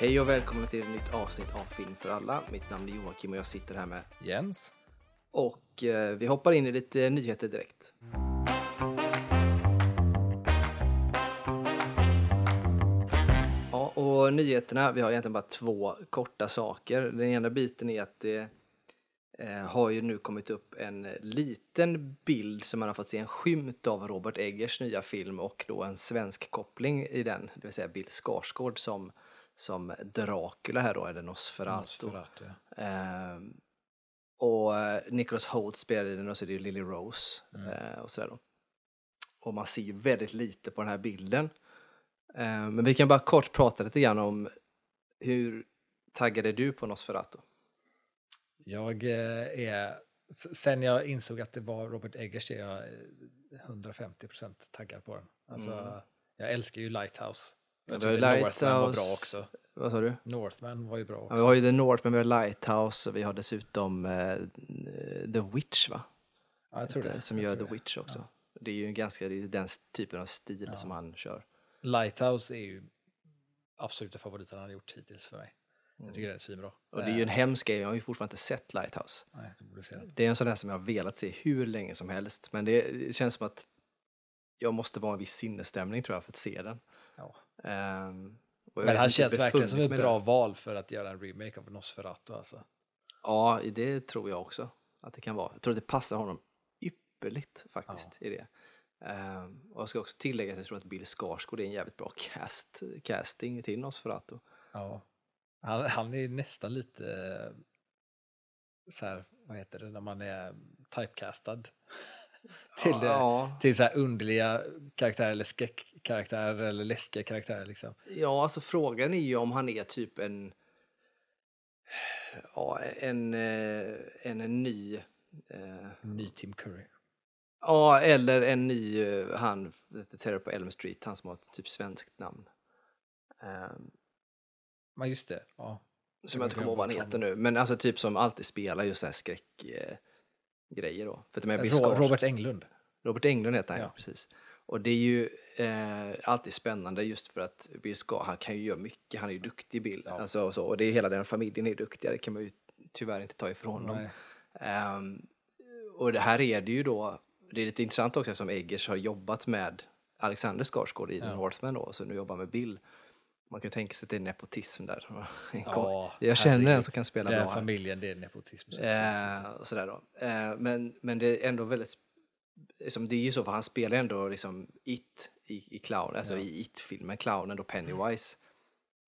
Hej och välkomna till ett nytt avsnitt av Film för alla. Mitt namn är Joakim och jag sitter här med. Jens. Och eh, vi hoppar in i lite nyheter direkt. Ja, och nyheterna, vi har egentligen bara två korta saker. Den ena biten är att det eh, har ju nu kommit upp en liten bild som man har fått se en skymt av Robert Eggers nya film och då en svensk koppling i den, det vill säga Bill Skarsgård som, som Dracula här då, eller Nosferatu. Nosferatu, ja. Ehm, och eh, Nicholas Holt spelade i den och så är det ju Lily Rose Mm. eh, och sådär då. Och man ser ju väldigt lite på den här bilden. Ehm, men vi kan bara kort prata lite grann om hur taggad är du på Nosferatu? Jag eh, är, sen jag insåg att det var Robert Eggers är jag eh, 150% taggad på den. Alltså, Mm. Jag älskar ju Lighthouse. Ja, Jag vi har tyckte Northman var bra också. Vad sa du? Northman var ju bra Ja, också. vi har ju The North, men vi har Lighthouse och vi har dessutom eh, The Witch va? Ja, jag tror det. Som jag gör The det. Witch också. Det är ju en ganska, det är den typen av stil Ja. som han kör. Lighthouse är ju absoluta favoriten han har gjort hittills för mig. Jag tycker den är svinbra. Mm. Och det är ju en Eh, hemsk grej, jag har ju fortfarande inte sett Lighthouse. Nej, du borde se den. Det är en sån där som jag har velat se hur länge som helst. Men det, det känns som att jag måste vara i en viss sinnesstämning tror jag för att se den. Ja. Jag Men han känns verkligen som ett bra val för att göra en remake av Nosferatu alltså. Ja, det tror jag också att det kan vara. Jag tror att det passar honom ypperligt faktiskt i det. Ehm, och jag ska också tillägga att jag tror att Bill Skarsgård är en jävligt bra cast, casting till Nosferatu. Ja. Han, han är nästan lite eh, så här, vad heter det, när man är typecastad. till, det, Ja, till så underliga karaktärer eller skräckkaraktärer eller läskiga karaktärer liksom. Ja, alltså frågan är ju om han är typ en... Ja, en, eh, en, en ny... Eh, Ny Tim Curry. ja, eller en ny eh, han, Terror på Elm Street, han som har ett typ svenskt namn. Eh, Men just det, ja. som jag inte kommer ihåg vad han heter nu, men alltså typ som alltid spelar just så här skräckgrejer eh, grejer då. För att de är Bill Ro- Skarsgård- Robert Englund. Robert Englund heter han, ja. Precis. Och det är ju eh, alltid spännande just för att Skarsgård, han kan ju göra mycket, han är ju duktig Bill. Ja. Alltså, och, så, och det är hela den familjen är duktiga, det kan man ju tyvärr inte ta ifrån dem. Ehm, och det här är det ju då, det är lite intressant också eftersom Eggers har jobbat med Alexander Skarsgård i Ja. Northman då, så nu jobbar med Bill. Man kan ju tänka sig att det är nepotism där. Ja, jag känner en som kan spela bra familjen, det är nepotism. som Eh, sådär då. Eh, men, men det är ändå väldigt, liksom, det är ju så för han spelar ändå liksom It i, i Clown, alltså Ja. i It-filmen, Clownen då Pennywise.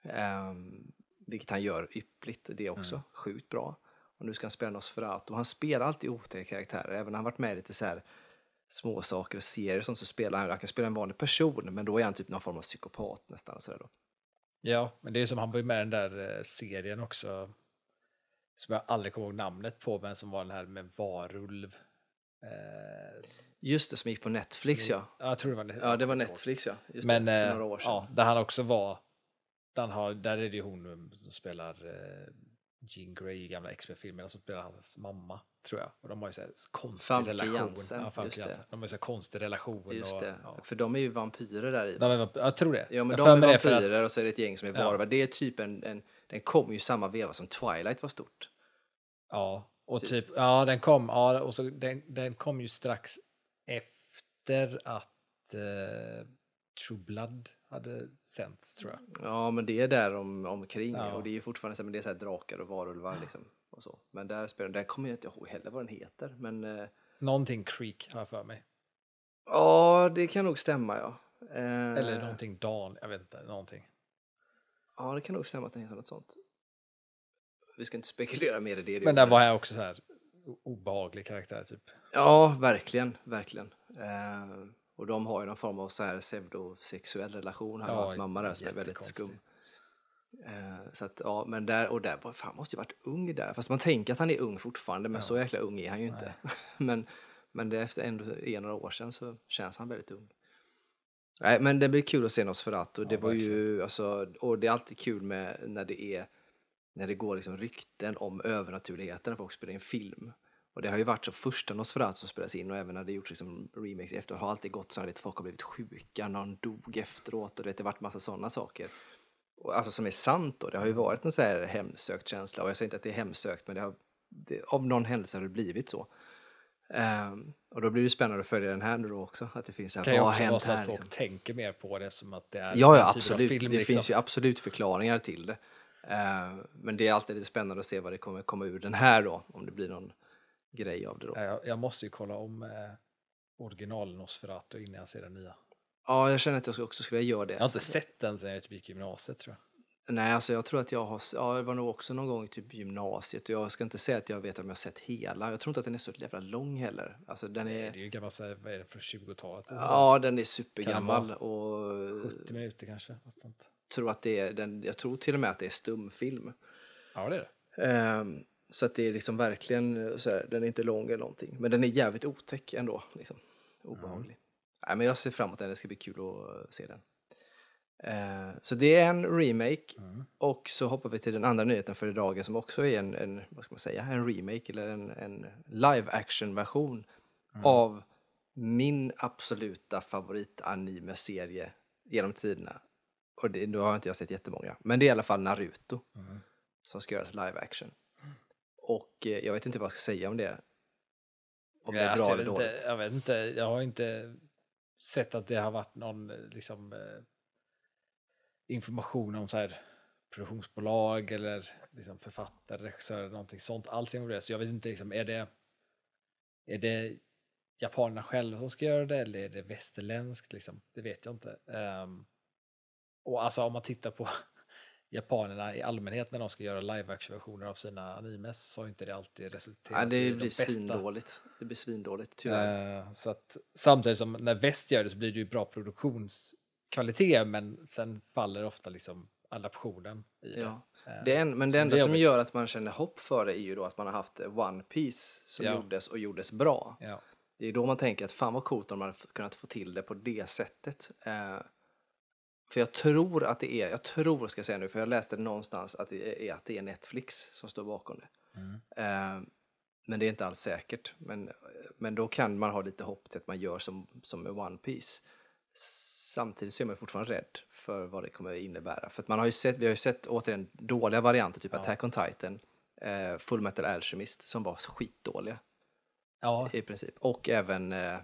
Ehm, vilket han gör yppligt, det är också Mm. sjukt bra. Och nu ska han spela Nosferatu, och han spelar alltid otäcka karaktärer, även när han varit med lite så här små saker och serier och sånt så spelar han, han kan spela en vanlig person, men då är han typ någon form av psykopat nästan. Sådär då. Ja, men det är som han var ju med i den där eh, serien också. Som jag aldrig kommer ihåg namnet på, men som var den här med varulv. Eh, Just det, som gick på Netflix som- ja. Jag tror det var, Ja, det var. Netflix ja. Just Men det, för eh, några år sedan. ja, där han också var, där, han har, där är det ju hon som spelar eh, Jean Grey i gamla X-Men-filmerna som spelar hans mamma, tror jag. Och de har ju så här konstig Famke relation. Jansen, ja, Famke. Jansen. De har ju så här konstig relation. Just och, det, Ja. för de är ju vampyrer där i. De är, jag tror det. Ja men Jag de är vampyrer att- och så är det ett gäng som är Ja. varulvar. Det är typ en, en, den kom ju samma veva som Twilight var stort. Ja, och Typ. typ, ja den kom, ja, och så den, den kom ju strax efter att eh, True Blood hade sänts tror jag. Ja men det är där om, omkring Ja. och det är fortfarande så, men det är så här drakar och varulvar liksom. Och så. Men där spelar den kommer jag inte ihåg heller vad den heter. Men eh, Någonting Creek har jag för mig. ja det kan nog stämma ja. Eh, Eller någonting Dan, jag vet inte, någonting. Ja det kan nog stämma att den heter något sånt. Vi ska inte spekulera mer i det. Men där var jag också så här obehaglig karaktär typ. Ja, verkligen, verkligen. Eh, och de har ju någon form av så här pseudosexuell relation, han Ja, hans mamma där som är väldigt skum. Eh, så att, ja, men där, och där, fan måste ju varit ung där, fast man tänker att han är ung fortfarande, men Ja. så jäkla ung är han ju inte. men, men det efter ändå är några år sedan så känns han väldigt ung. Nej, men det blir kul att se Nosferatu. Det Ja, var ju, alltså, och det är alltid kul med när det är när det går liksom rykten om övernaturligheten när folk spelar in film. Och det har ju varit så första Nosferatu som spelas in och även när det gjorts liksom remakes efter har alltid gått så att folk har blivit sjuka, någon dog efteråt och du vet, det har varit massa sådana saker. och, alltså som är sant då. Det har ju varit en så här hemsökt känsla och jag säger inte att det är hemsökt men det har, det, av någon händelse har det blivit så. Ehm, och då blir det spännande att följa den här nu då också, att det finns här, kan ju också vara så att folk Liksom. tänker mer på det som att det är Ja, ja absolut. film. det liksom. finns ju absolut förklaringar till det. Ehm, men det är alltid lite spännande att se vad det kommer komma ur den här då, om det blir någon grej av det då. Ja, Jag, jag måste ju kolla om eh, original Nosferatu innan jag ser den nya. Ja, jag känner att jag också skulle göra det. Jag har inte sett den sen jag typ gick gymnasiet tror jag. Nej, alltså jag tror att jag har, ja, det var nog också någon gång i typ gymnasiet och jag ska inte säga att jag vet om jag har sett hela. Jag tror inte att den är så jävla lång heller. Alltså den Det är, är ju gammalt, så här, vad är det för 20-talet? ja den är supergammal och 70 minuter kanske? Något sånt. tror att det är, den, jag tror till och med att det är stumfilm. Ja, det är det. Ehm, så att det är liksom verkligen så här, den är inte lång eller någonting. Men den är jävligt otäck ändå, liksom. Obehaglig. Nej, men jag ser fram emot den, det ska bli kul att se den. Ehm, så det är en remake Mm. och så hoppar vi till den andra nyheten för dagen som också är en, en vad ska man säga, en remake eller en, en live action version av min absoluta favorit-anime-serie genom tiderna. Och det, då har inte jag sett jättemånga, men det är i alla fall Naruto Mm. som ska göras live action. Och eh, jag vet inte vad jag ska säga om det. Om det är alltså, bra jag, eller dåligt. inte, jag vet inte, jag har inte sett att det har varit någon eh, liksom, eh, information om så här, produktionsbolag eller liksom, författare, regissörer, någonting sånt alls involverat. Så jag vet inte, liksom, är det, är det japanerna själva som ska göra det eller är det västerländskt? Liksom? Det vet jag inte. Ehm, och alltså om man tittar på japanerna i allmänhet när de ska göra live action-versioner av sina animes så har inte det alltid resulterat Ja, det i de blir bästa. svindåligt. Det blir svindåligt, tyvärr. Eh, så att samtidigt som när väst gör det så blir det ju bra produktionskvalitet men sen faller ofta liksom adaptionen i det. Ja. Eh, Det en, men det enda som gör att man känner hopp för det är ju då att man har haft One Piece som Ja. gjordes och gjordes bra. Ja. Det är då man tänker att fan vad coolt om man hade kunnat få till det på det sättet. Eh, för jag tror att det är, jag tror ska jag säga nu, för jag läste någonstans att det är, att det är Netflix som står bakom det. Mm. Eh, men det är inte alls säkert. Men, men då kan man ha lite hopp till att man gör som, som med One Piece. Samtidigt så är man fortfarande rädd för vad det kommer att innebära. För att man har ju sett, vi har ju sett återigen dåliga varianter, typ Ja. Attack on Titan, eh, Full Metal Alchemist, som var skitdåliga Ja, i princip. Och även, eh,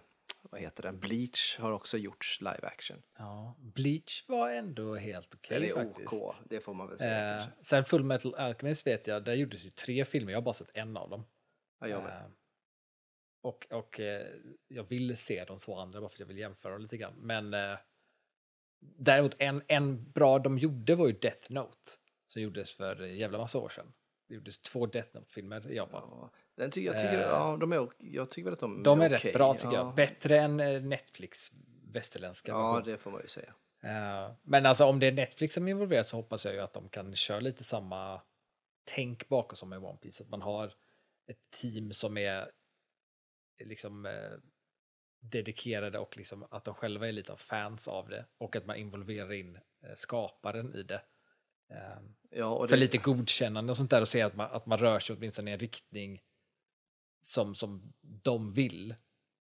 vad heter den, Bleach har också gjorts live action. ja. Bleach var ändå helt okej Eller faktiskt. OK, det får man väl säga Eh, sen Full Metal Alchemist vet jag, där gjordes ju tre filmer, jag har bara sett en av dem. Ja, jag med. Eh, och och eh, jag vill se de två andra bara för att jag vill jämföra dem lite grann. Men eh, däremot en, en bra de gjorde var ju Death Note. Som gjordes för jävla massa år sedan. Det gjordes två Death Note-filmer i Japan. Ja, den tycker, jag, tycker, Eh, ja, de är, jag tycker väl att de, De är okej. rätt bra tycker ja. jag. Bättre än eh, Netflix västerländska Ja, version. det får man ju säga. Eh, Men alltså om det är Netflix som är involverat så hoppas jag ju att de kan köra lite samma tänk bakom som i One Piece. Att man har ett team som är liksom eh, dedikerade och liksom att de själva är lite av fans av det och att man involverar in eh, skaparen i det. Eh, Ja, och för det, lite godkännande och sånt där och se att man, att man rör sig åtminstone i en riktning som, som de vill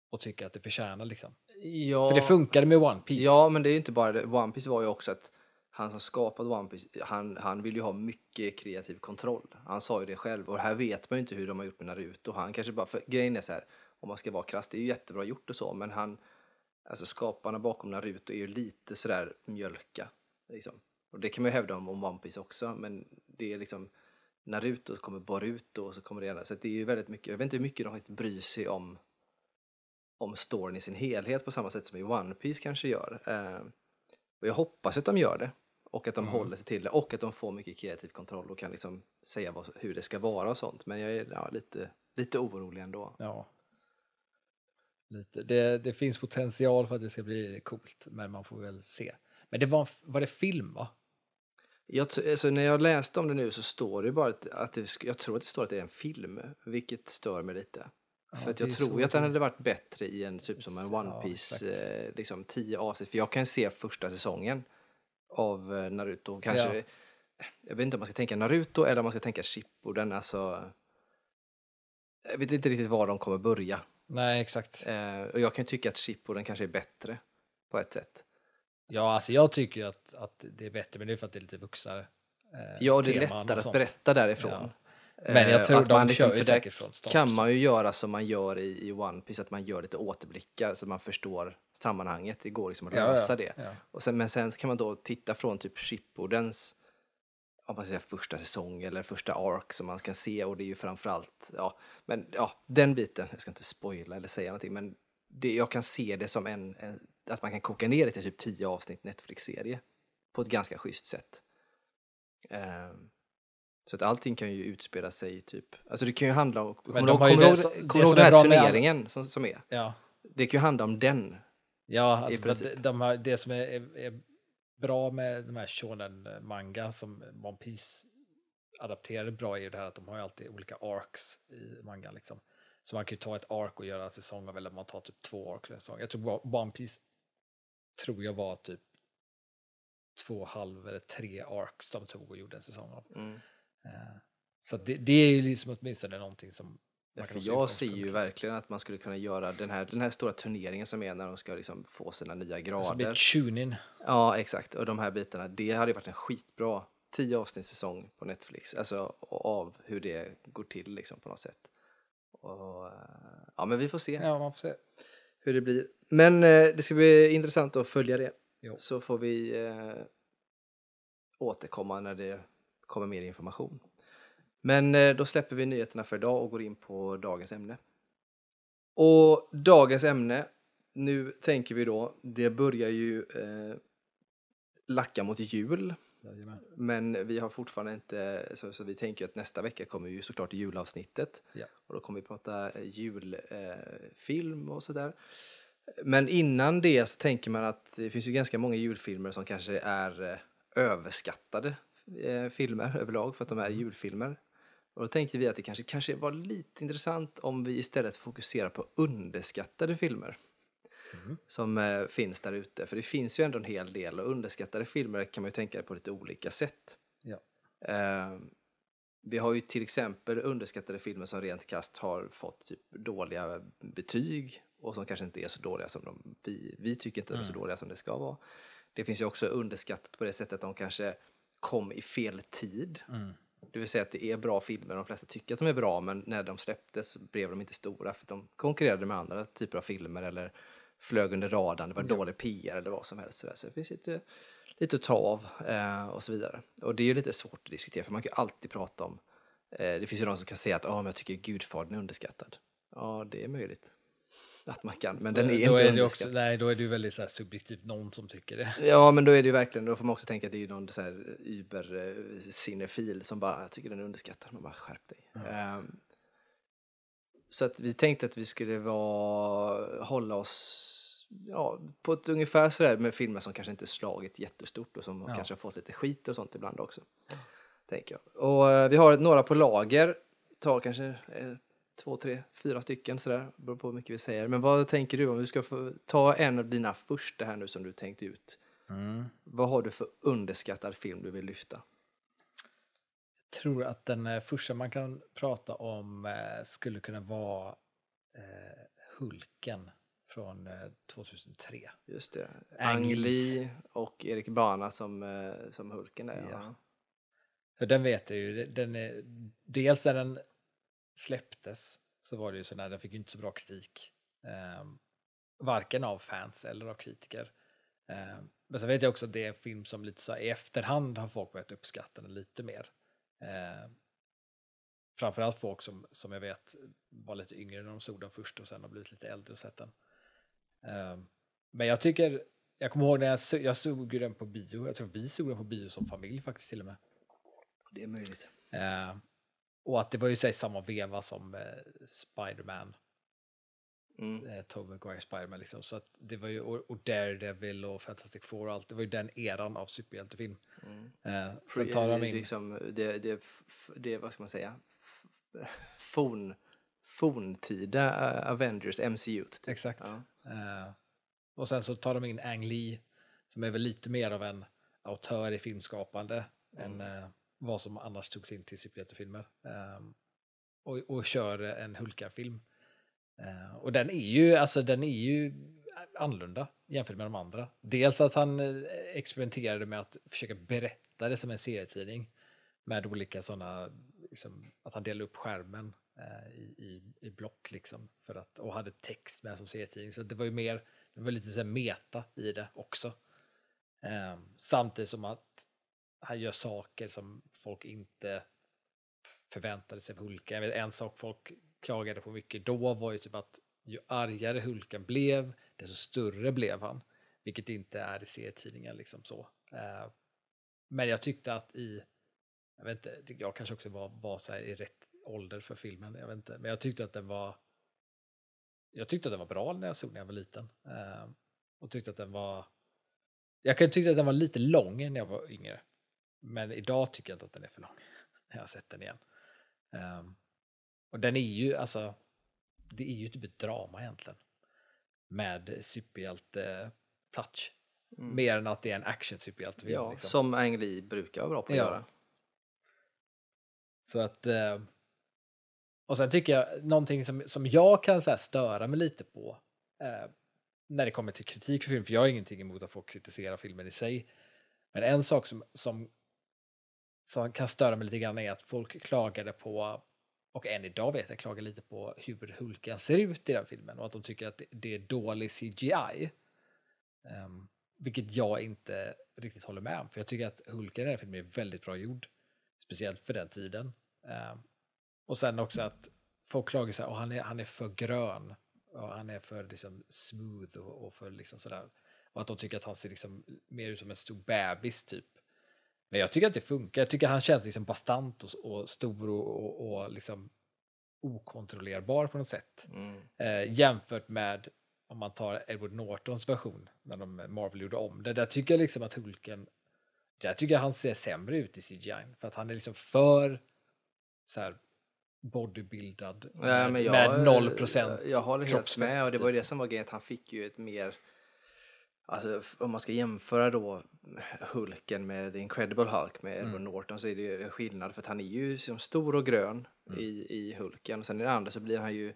och tycker att det förtjänar liksom. ja, För det funkade med One Piece. Ja, men det är ju inte bara det. One Piece var ju också att han som skapade One Piece, han, han vill ju ha mycket kreativ kontroll. Han sa ju det själv och här vet man ju inte hur de har gjort med Naruto. Han kanske bara, för grejen är så här, om man ska vara krass, det är ju jättebra gjort och så, men han, alltså skaparna bakom Naruto är ju lite sådär mjölka. Liksom. Och det kan man ju hävda om, om One Piece också, men det är liksom Naruto kommer Boruto och så kommer det ena. Så det är ju väldigt mycket, jag vet inte hur mycket de faktiskt bryr sig om om storyn i sin helhet på samma sätt som i One Piece kanske gör. Eh, och jag hoppas att de gör det och att de Mm. håller sig till det och att de får mycket kreativ kontroll och kan liksom säga vad, hur det ska vara och sånt. Men jag är ja, lite, lite orolig ändå. Ja. Lite. Det, det finns potential för att det ska bli coolt, men man får väl se. Men det var, var det film va? Jag, alltså, när jag läste om det nu så står det bara att, att det, jag tror att det står att det är en film, vilket stör mig lite. Ja, för jag tror ju att den hade varit bättre i en typ som en Ja, One Piece, exakt. eh, liksom 10 avsnitt. För jag kan se första säsongen av eh, Naruto. Kanske, Ja. jag vet inte om man ska tänka Naruto eller om man ska tänka Shippuden. Alltså, jag vet inte riktigt var de kommer börja. Nej, exakt. Eh, och jag kan tycka att Shippuden kanske är bättre på ett sätt. Ja, alltså jag tycker ju att, att det är bättre, men det är för att det är lite vuxnare. eh, Ja, det är lättare att berätta därifrån. Ja. Men jag Eh, tror att de man liksom- kör ju säkert från start. kan man ju göra som man gör i, i One Piece att man gör lite återblickar så man förstår sammanhanget. Det går liksom att Ja, ja, lösa det. ja. Och sen, men sen kan man då titta från typ Shippudens om man första säsong eller första ark som man kan se och det är ju framförallt, ja, men ja, den biten, jag ska inte spoila eller säga någonting, men det, jag kan se det som en, en att man kan koka ner det till typ tio avsnitt Netflix-serie på ett ganska schysst sätt. Ehm, så att allting kan ju utspela sig typ, alltså det kan ju handla om, kommer du ihåg, kommer det- kommer som den här med turneringen som, som är? Ja, Det kan ju handla om den. ja alltså de har, det som är, är, är bra med de här shonen manga som One Piece adapterade bra är ju det här att de har ju alltid olika arcs i manga liksom. Så man kan ju ta ett arc och göra en säsong av eller man tar typ två arcs i en säsong. Jag tror One Piece tror jag var typ två halv eller tre arcs de tog och gjorde en säsong av. Mm. Eh, Så det, det är ju liksom åtminstone någonting som Ja, för jag ser ju liksom. verkligen att man skulle kunna göra den här, den här stora turneringen som är när de ska liksom få sina nya Som grader. blir tune-in. Ja, exakt. Och de här bitarna, det hade ju varit en skitbra tio avsnittssäsong på Netflix. Alltså av hur det går till liksom på något sätt. Och, eh, ja, men vi får se Ja, man får se. Hur det blir. Men eh, det ska bli intressant att följa det. Jo. Så får vi eh, återkomma när det kommer mer information. Men eh, då släpper vi nyheterna för idag och går in på dagens ämne. Och dagens ämne, nu tänker vi då, det börjar ju eh, lacka mot jul. Jajamän. Men vi har fortfarande inte, så, så vi tänker att nästa vecka kommer ju såklart julavsnittet. Ja. Och då kommer vi prata eh, julfilm eh, film och sådär. Men innan det så tänker man att det finns ju ganska många julfilmer som kanske är eh, överskattade eh, filmer överlag för att de är julfilmer. Och då tänkte vi att det kanske, kanske var lite intressant om vi istället fokuserar på underskattade filmer Mhm. som eh, finns där ute. För det finns ju ändå en hel del och underskattade filmer kan man ju tänka på lite olika sätt. Ja. Eh, vi har ju till exempel underskattade filmer som rent kast har fått typ dåliga betyg och som kanske inte är så dåliga som de, vi, vi tycker inte de är så Mm. dåliga som det ska vara. Det finns ju också underskattat på det sättet att de kanske kom i fel tid. Mm. Det vill säga att det är bra filmer, de flesta tycker att de är bra men när de släpptes blev de inte stora för de konkurrerade med andra typer av filmer eller flög under radarn, det var Ja. dålig PR eller vad som helst. Så, det finns lite, lite att ta av eh, och så vidare. Och det är ju lite svårt att diskutera för man kan ju alltid prata om, eh, det finns ju de som kan säga att oh, men jag tycker Gudfadern är underskattad. Ja, det är möjligt att man kan, men den är då inte är det också, Nej, då är det ju väldigt så subjektivt någon som tycker det. Ja, men då är det ju verkligen, då får man också tänka att det är ju någon så här über-cinefil som bara, jag tycker den är underskattad, man bara skärp dig. Ehm, så att vi tänkte att vi skulle vara, hålla oss ja, på ett ungefär sådär med filmer som kanske inte slagit jättestort och som Ja. kanske har fått lite skit och sånt ibland också. Tänker jag. Och eh, vi har några på lager, tar kanske eh, två, tre, fyra stycken sådär, beror på hur mycket vi säger. Men vad tänker du om du ska få ta en av dina första här nu som du tänkt ut? Mm. Vad har du för underskattad film du vill lyfta? Tror att den eh, första man kan prata om eh, skulle kunna vara eh, Hulken från eh, 2003. Just det. Ang Lee. Och Erik Bana som, som Hulken där. Ja. För den vet jag ju, den är, dels när den släpptes så var det ju så när den fick ju inte så bra kritik. Eh, varken av fans eller av kritiker. Eh, men sen vet jag också att det är en film som lite så i efterhand har folk börjat uppskatta den lite mer. Eh, framförallt folk som, som jag vet var lite yngre när de såg den först och sen har blivit lite äldre och sett den. Eh, men jag tycker, jag kommer ihåg när jag, så, jag såg den på bio, jag tror vi såg den på bio som familj faktiskt till och med. Det är möjligt. Eh, och att det var ju här, samma veva som eh, Spiderman, Mm. eh, Tobey Maguire Spiderman liksom. Så att det var ju, och, och Daredevil och Fantastic Four och allt, det var ju den eran av superhjältefilm. Mm. Eh, sen tar de in, liksom, det, det, det, vad ska man säga, forn, forntida uh, Avengers, MCU. Typ. exakt. Ja. Eh, och sen så tar de in Ang Lee, som är väl lite mer av en autör i filmskapande än eh, vad som annars togs in till superhjältefilmer. Eh, och, och kör en Hulka-film. Eh, och den är ju, alltså den är ju, annorlunda jämfört med de andra. Dels att han eh, experimenterade med att försöka berätta det som en serietidning med olika sådana, liksom, att han delade upp skärmen eh, i, i, i block liksom för att, och hade text med som serietidning. Så det var ju mer, det var lite så här meta i det också. Eh, samtidigt som att han gör saker som folk inte förväntade sig av Hulken. Jag vet, en sak folk klagade på mycket då var ju typ att ju argare Hulken blev, desto större blev han. Vilket inte är i serietidningar liksom så. Eh, men jag tyckte att i, jag vet inte, jag kanske också var, var så i rätt ålder för filmen, jag vet inte, men jag tyckte att den var, jag tyckte att den var bra när jag såg när jag var liten. Eh, och tyckte att den var, jag kan tycka att den var lite lång när jag var yngre. Men idag tycker jag inte att den är för lång. När jag har sett den igen. Um, och den är ju, alltså, det är ju typ ett drama egentligen. Med superhjälte-touch. Mm. Mer än att det är en action-superhjältefilm. Ja, liksom. som Ang Lee brukar vara bra på att Ja. göra. Så att... Eh, och sen tycker jag, någonting som, som jag kan så störa mig lite på eh, när det kommer till kritik för film, för jag har ingenting emot att få kritisera filmen i sig. Men en sak som, som, som kan störa mig lite grann är att folk klagade på, och än idag vet jag, klagar lite på hur Hulken ser ut i den filmen och att de tycker att det, är dålig CGI. Um, ehm, vilket jag inte riktigt håller med om, för jag tycker att Hulken i den här filmen är väldigt bra gjord. Speciellt för den tiden. Um, och sen också att folk klagar så här, och han är, han är för grön. Och han är för liksom smooth och, och för liksom sådär. Och att de tycker att han ser liksom mer ut som en stor bebis typ. Men jag tycker att det funkar. Jag tycker att han känns liksom bastant och, och stor och, och, och liksom okontrollerbar på något sätt. Mm. Eh, jämfört med om man tar Edward Nortons version när de Marvel gjorde om det. Där tycker jag liksom att Hulken, där tycker jag han ser sämre ut i CGI. För att han är liksom för så här bodybuildad Ja, med, men jag, med 0 procent Jag håller helt med och det var ju det som var grejen att han fick ju ett mer Alltså om man ska jämföra då Hulken med The Incredible Hulk med Edward Mm. Norton så är det ju skillnad för att han är ju som stor och grön Mm. i, i Hulken. Sen i det andra så blir han ju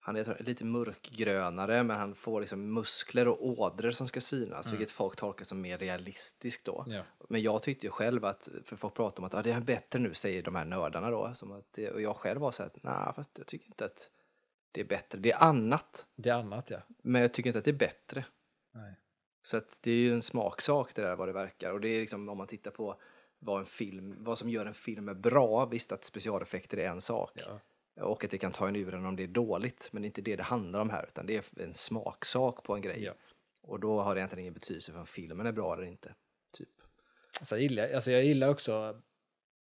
han är lite mörkgrönare men han får liksom muskler och ådror som ska synas Mm. vilket folk tolkar som mer realistiskt då. Ja. Men jag tyckte ju själv att, för folk pratar om att ah, det är bättre nu, säger de här nördarna då. Som att det, och jag själv var så här, nej fast jag tycker inte att det är bättre. Det är annat, Det är annat ja. men jag tycker inte att det är bättre. Nej. Så att det är ju en smaksak det där vad det verkar. Och det är liksom om man tittar på vad en film, vad som gör en film är bra, visst att specialeffekter är en sak. Ja. Och att det kan ta en ur om det är dåligt, men det är inte det det handlar om här, utan det är en smaksak på en grej. Ja. Och då har det egentligen ingen betydelse för om filmen är bra eller inte. Typ. Alltså, jag, gillar, alltså jag gillar också,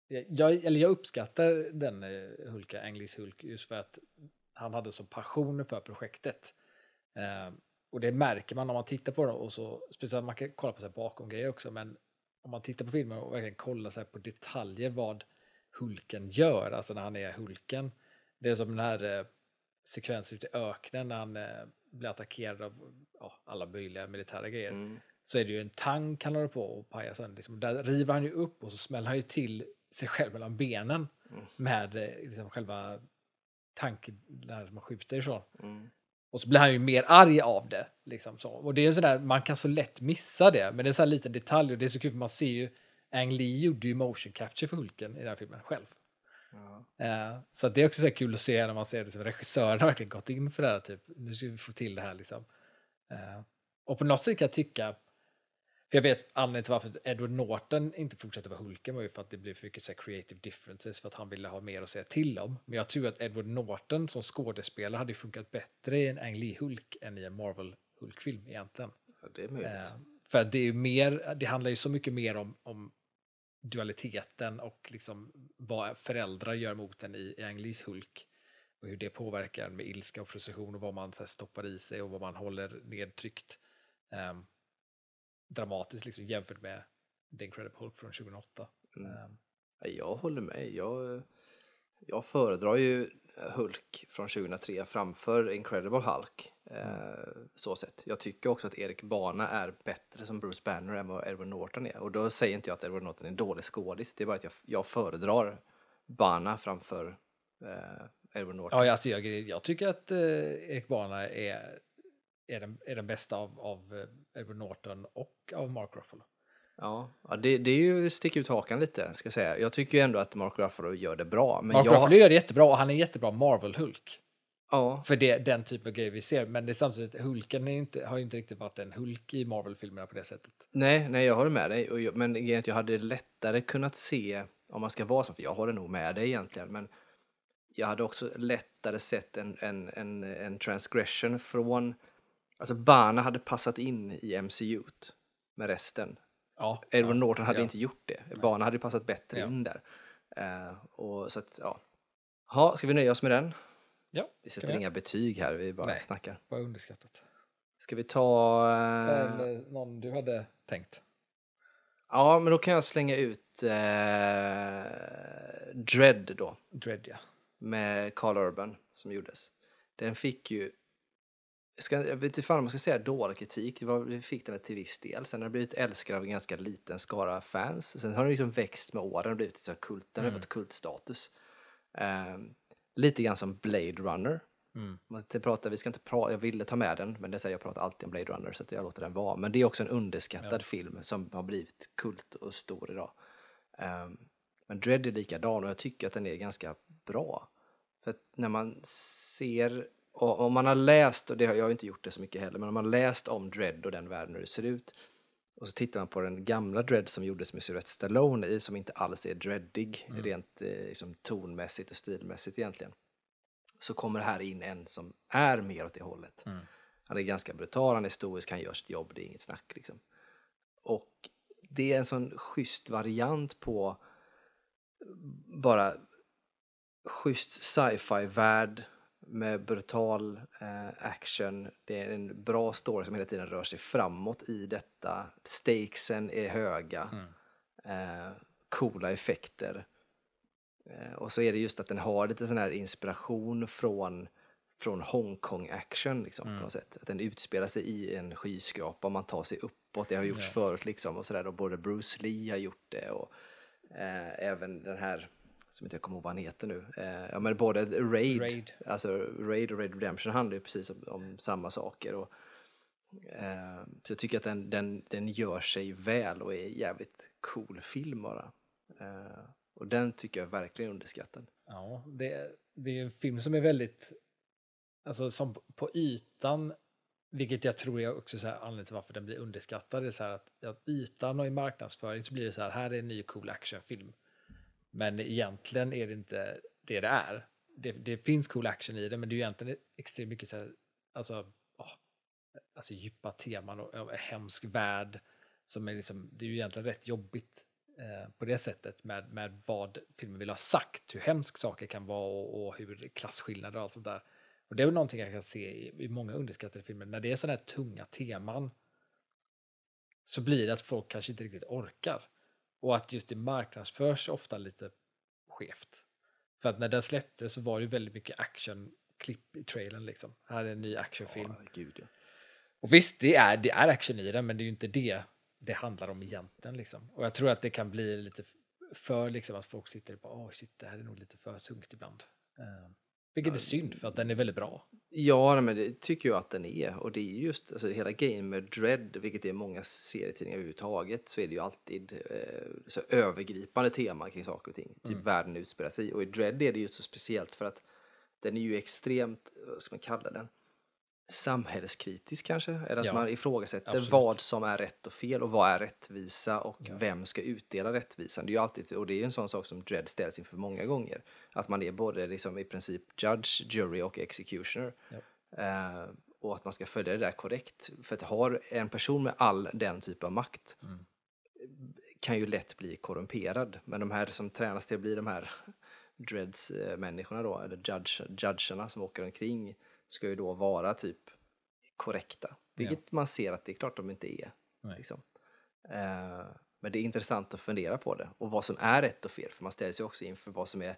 jag, eller jag uppskattar den eh, Hulka, Anglis Hulk, just för att han hade så passion för projektet. Och det märker man om man tittar på det och så, speciellt man kan kolla på så här bakom grejer också, men om man tittar på filmen och verkligen kollar så på detaljer vad Hulken gör, alltså när han är Hulken. Det är som den här eh, sekvensen ute i öknen när han eh, blir attackerad av ja, alla möjliga militära grejer Mm. så är det ju en tank han håller på och pajar sönder. Liksom, där river han ju upp och så smäller han ju till sig själv mellan benen Mm. med eh, liksom, själva tanken där man skjuter ifrån. Mm. Och så blir han ju mer arg av det. Liksom så. Och det är ju sådär, man kan så lätt missa det, men det är så här liten detalj och det är så kul för man ser ju Ang Lee gjorde ju motion capture för Hulken i den här filmen själv. Ja. Eh, så det är också så kul att se när man ser det som regissören har verkligen gått in för det här. Typ. Nu ska vi få till det här liksom. Eh, och på något sätt kan jag tycka, för jag vet anledningen till varför Edward Norton inte fortsätter vara Hulken var ju för att det blev för mycket så creative differences för att han ville ha mer att säga till om. Men jag tror att Edward Norton som skådespelare hade funkat bättre i en Ang Lee Hulk än i en Marvel Hulk-film egentligen. Ja, det är möjligt. Eh, för det är mer, det handlar ju så mycket mer om, om dualiteten och liksom vad föräldrar gör mot en i, i Ang Lees Hulk. Och hur det påverkar med ilska och frustration och vad man så stoppar i sig och vad man håller nedtryckt. Um, dramatiskt liksom jämfört med The Incredible Hulk från 2008. Mm. Ehm, Ja, Jag håller med. Jag, jag föredrar ju Hulk från 2003 framför Incredible Hulk. Eh, så sett. Jag tycker också att Erik Bana är bättre som Bruce Banner än vad Edward Norton är. Och då säger inte jag att Edward Norton är en dålig skådis. Det är bara att jag, jag föredrar Bana framför eh, Edward Norton. Ja, alltså jag, jag tycker att eh, Erik Bana är är den, är den bästa av, av eh, Edward Norton och av Mark Ruffalo. Ja, ja det, det är ju stick ut hakan lite, ska jag säga. Jag tycker ju ändå att Mark Ruffalo gör det bra. Men Mark jag, Ruffalo gör det jättebra och han är en jättebra Marvel-Hulk. Ja, För det, den typ av grejer vi ser. Men det är samtidigt, Hulken är inte, har ju inte riktigt varit en Hulk i Marvel-filmerna på det sättet. nej, nej, jag håller med dig. Och jag, men att jag hade lättare kunnat se, om man ska vara så, för jag håller nog med dig egentligen, men jag hade också lättare sett en, en, en, en transgression från, alltså Bana hade passat in i MCU med resten. Ja, Edward ja, Norton hade ja. inte gjort det. Bana hade passat bättre in där. Eh, och så att, ja. Ha, ska vi nöja oss med den? Ja, Vi sätter inga betyg här, vi bara Nej. snackar. Bara underskattat. Ska vi ta... Det någon du hade tänkt? ja, men då kan jag slänga ut eh, Dread då, Dread, ja. med Carl Urban som gjordes. Den fick ju... Jag, ska, jag vet inte fan om man ska säga dålig kritik, det, var, det fick den till viss del. Sen har den blivit älskad av en ganska liten skara fans. Sen har den liksom växt med åren och blivit så kult, den har Mm. fått kultstatus. Ehm, lite grann som Blade Runner. Mm. Man ska inte prata, vi ska inte prata, jag ville ta med den, men det säger jag pratar alltid om Blade Runner så jag låter den vara. Men det är också en underskattad Ja. film som har blivit kult och stor idag. Ehm, men Dread är likadan och jag tycker att den är ganska bra. För att när man ser, och om man har läst, och det har jag inte gjort det så mycket heller, men om man har läst om Dread och den världen hur det ser ut och så tittar man på den gamla Dread som gjordes med Sylvester Stallone i, som inte alls är dreadig, Mm. rent eh, liksom, tonmässigt och stilmässigt egentligen. Så kommer här in en som är mer åt det hållet. Mm. Han är ganska brutal, han är stoisk, han gör sitt jobb, det är inget snack liksom. Och det är en sån schysst variant på bara schysst sci-fi-värld med brutal eh, action. Det är en bra story som hela tiden rör sig framåt i detta. Stakesen är höga. Mm. Eh, coola effekter. Eh, och så är det just att den har lite sån här inspiration från, från Hongkong-action liksom, på Mm. något sätt. Att den utspelar sig i en skyskrapa och man tar sig uppåt. Det har gjorts Ja. förut liksom. Och sådär, och både Bruce Lee har gjort det och eh, även den här, som inte jag kommer ihåg vad han heter nu. Eh, ja men både Raid, Raid. alltså Raid och Raid Redemption handlar ju precis om, om samma saker. Och, eh, så jag tycker att den, den, den gör sig väl och är jävligt cool film bara. Eh, och den tycker jag är verkligen underskattad. Ja, det, det är en film som är väldigt, alltså som på ytan, vilket jag tror är också så här anledningen till varför den blir underskattad, är så här att, att ytan och i marknadsföring så blir det så här, här är en ny cool actionfilm. Men egentligen är det inte det det är. Det, det finns cool action i det, men det är ju egentligen extremt mycket så här, alltså, åh, alltså djupa teman och, och en hemsk värld som är liksom, det är ju egentligen rätt jobbigt eh, på det sättet med, med vad filmen vill ha sagt, hur hemsk saker kan vara och, och hur klasskillnader och allt sånt där. Och det är väl någonting jag kan se i, i många underskattade filmer, när det är sådana här tunga teman så blir det att folk kanske inte riktigt orkar. Och att just det marknadsförs ofta lite skevt. För att när den släpptes så var det väldigt mycket actionklipp i trailern liksom. Här är en ny actionfilm. Ja, gud ja. Och visst, det är, det är action i den, men det är ju inte det det handlar om egentligen. Liksom. Och jag tror att det kan bli lite för liksom, att folk sitter och bara, åh shit, det här är nog lite för tungt ibland. Uh, vilket är synd, för att den är väldigt bra. Ja, men det tycker jag att den är. Och det är just alltså, hela grejen med Dread, vilket är många serietidningar överhuvudtaget, så är det ju alltid eh, så övergripande tema kring saker och ting. Typ Mm. världen utspelar sig. Och i Dread är det ju så speciellt för att den är ju extremt, vad ska man kalla den? Samhällskritisk kanske? Eller att Ja, man ifrågasätter absolut. vad som är rätt och fel och vad är rättvisa och Ja. vem ska utdela rättvisan. Det är ju alltid, och det är en sån sak som Dread ställs inför många gånger. Att man är både liksom i princip judge, jury och executioner. Ja. Eh, och att man ska följa det där korrekt. För att har en person med all den typ av makt Mm. kan ju lätt bli korrumperad. Men de här som tränas till att bli de här dreads-människorna då, eller judge, judgerna som åker omkring, ska ju då vara typ korrekta. Vilket man ser att det är klart de inte är. Liksom. Eh, men det är intressant att fundera på det och vad som är rätt och fel, för man ställs ju också inför vad som är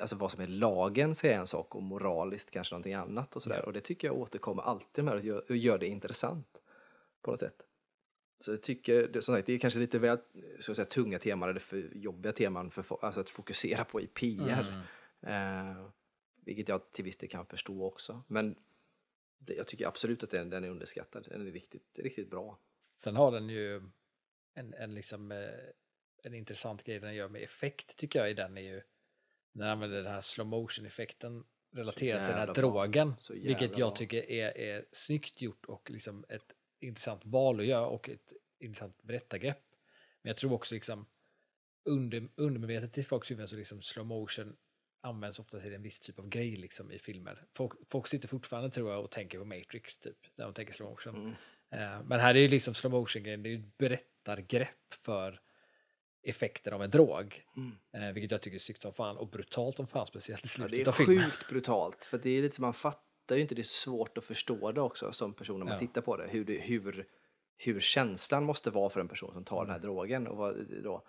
Alltså vad som är lagen säger en sak och moraliskt kanske någonting annat och sådär. Ja. Och det tycker jag återkommer alltid med och gör, och gör det intressant på något sätt. Så jag tycker, som sagt, det är kanske lite väl så att säga, tunga teman eller för jobbiga teman för alltså att fokusera på i PR. Mm. Eh, vilket jag till viss del kan förstå också. Men det, jag tycker absolut att den, den är underskattad. Den är riktigt, riktigt bra. Sen har den ju en, en, liksom, eh, en intressant grej den gör med effekt tycker jag i den är ju när den använder den här slow motion effekten relaterat till den här drogen. Vilket jag tycker är, är snyggt gjort och liksom ett intressant val att göra och ett intressant berättargrepp. Men jag tror också liksom under, undermedvetet i folks huvuden så liksom slow motion används ofta till en viss typ av grej liksom i filmer. Folk, folk sitter fortfarande tror jag och tänker på Matrix typ, när de tänker slow motion. Mm. Eh, men här är ju liksom slow motion det är ju ett berättargrepp för effekten av en drog. Mm. Eh, vilket jag tycker är snyggt som fan och brutalt som fan, speciellt i Ja, slutet det är av filmen. sjukt brutalt. För det är lite som man fattar ju inte, det är svårt att förstå det också som person när man Ja. tittar på det. Hur, det, hur, hur känslan måste vara för en person som tar den Mm. här drogen. Och vad, då,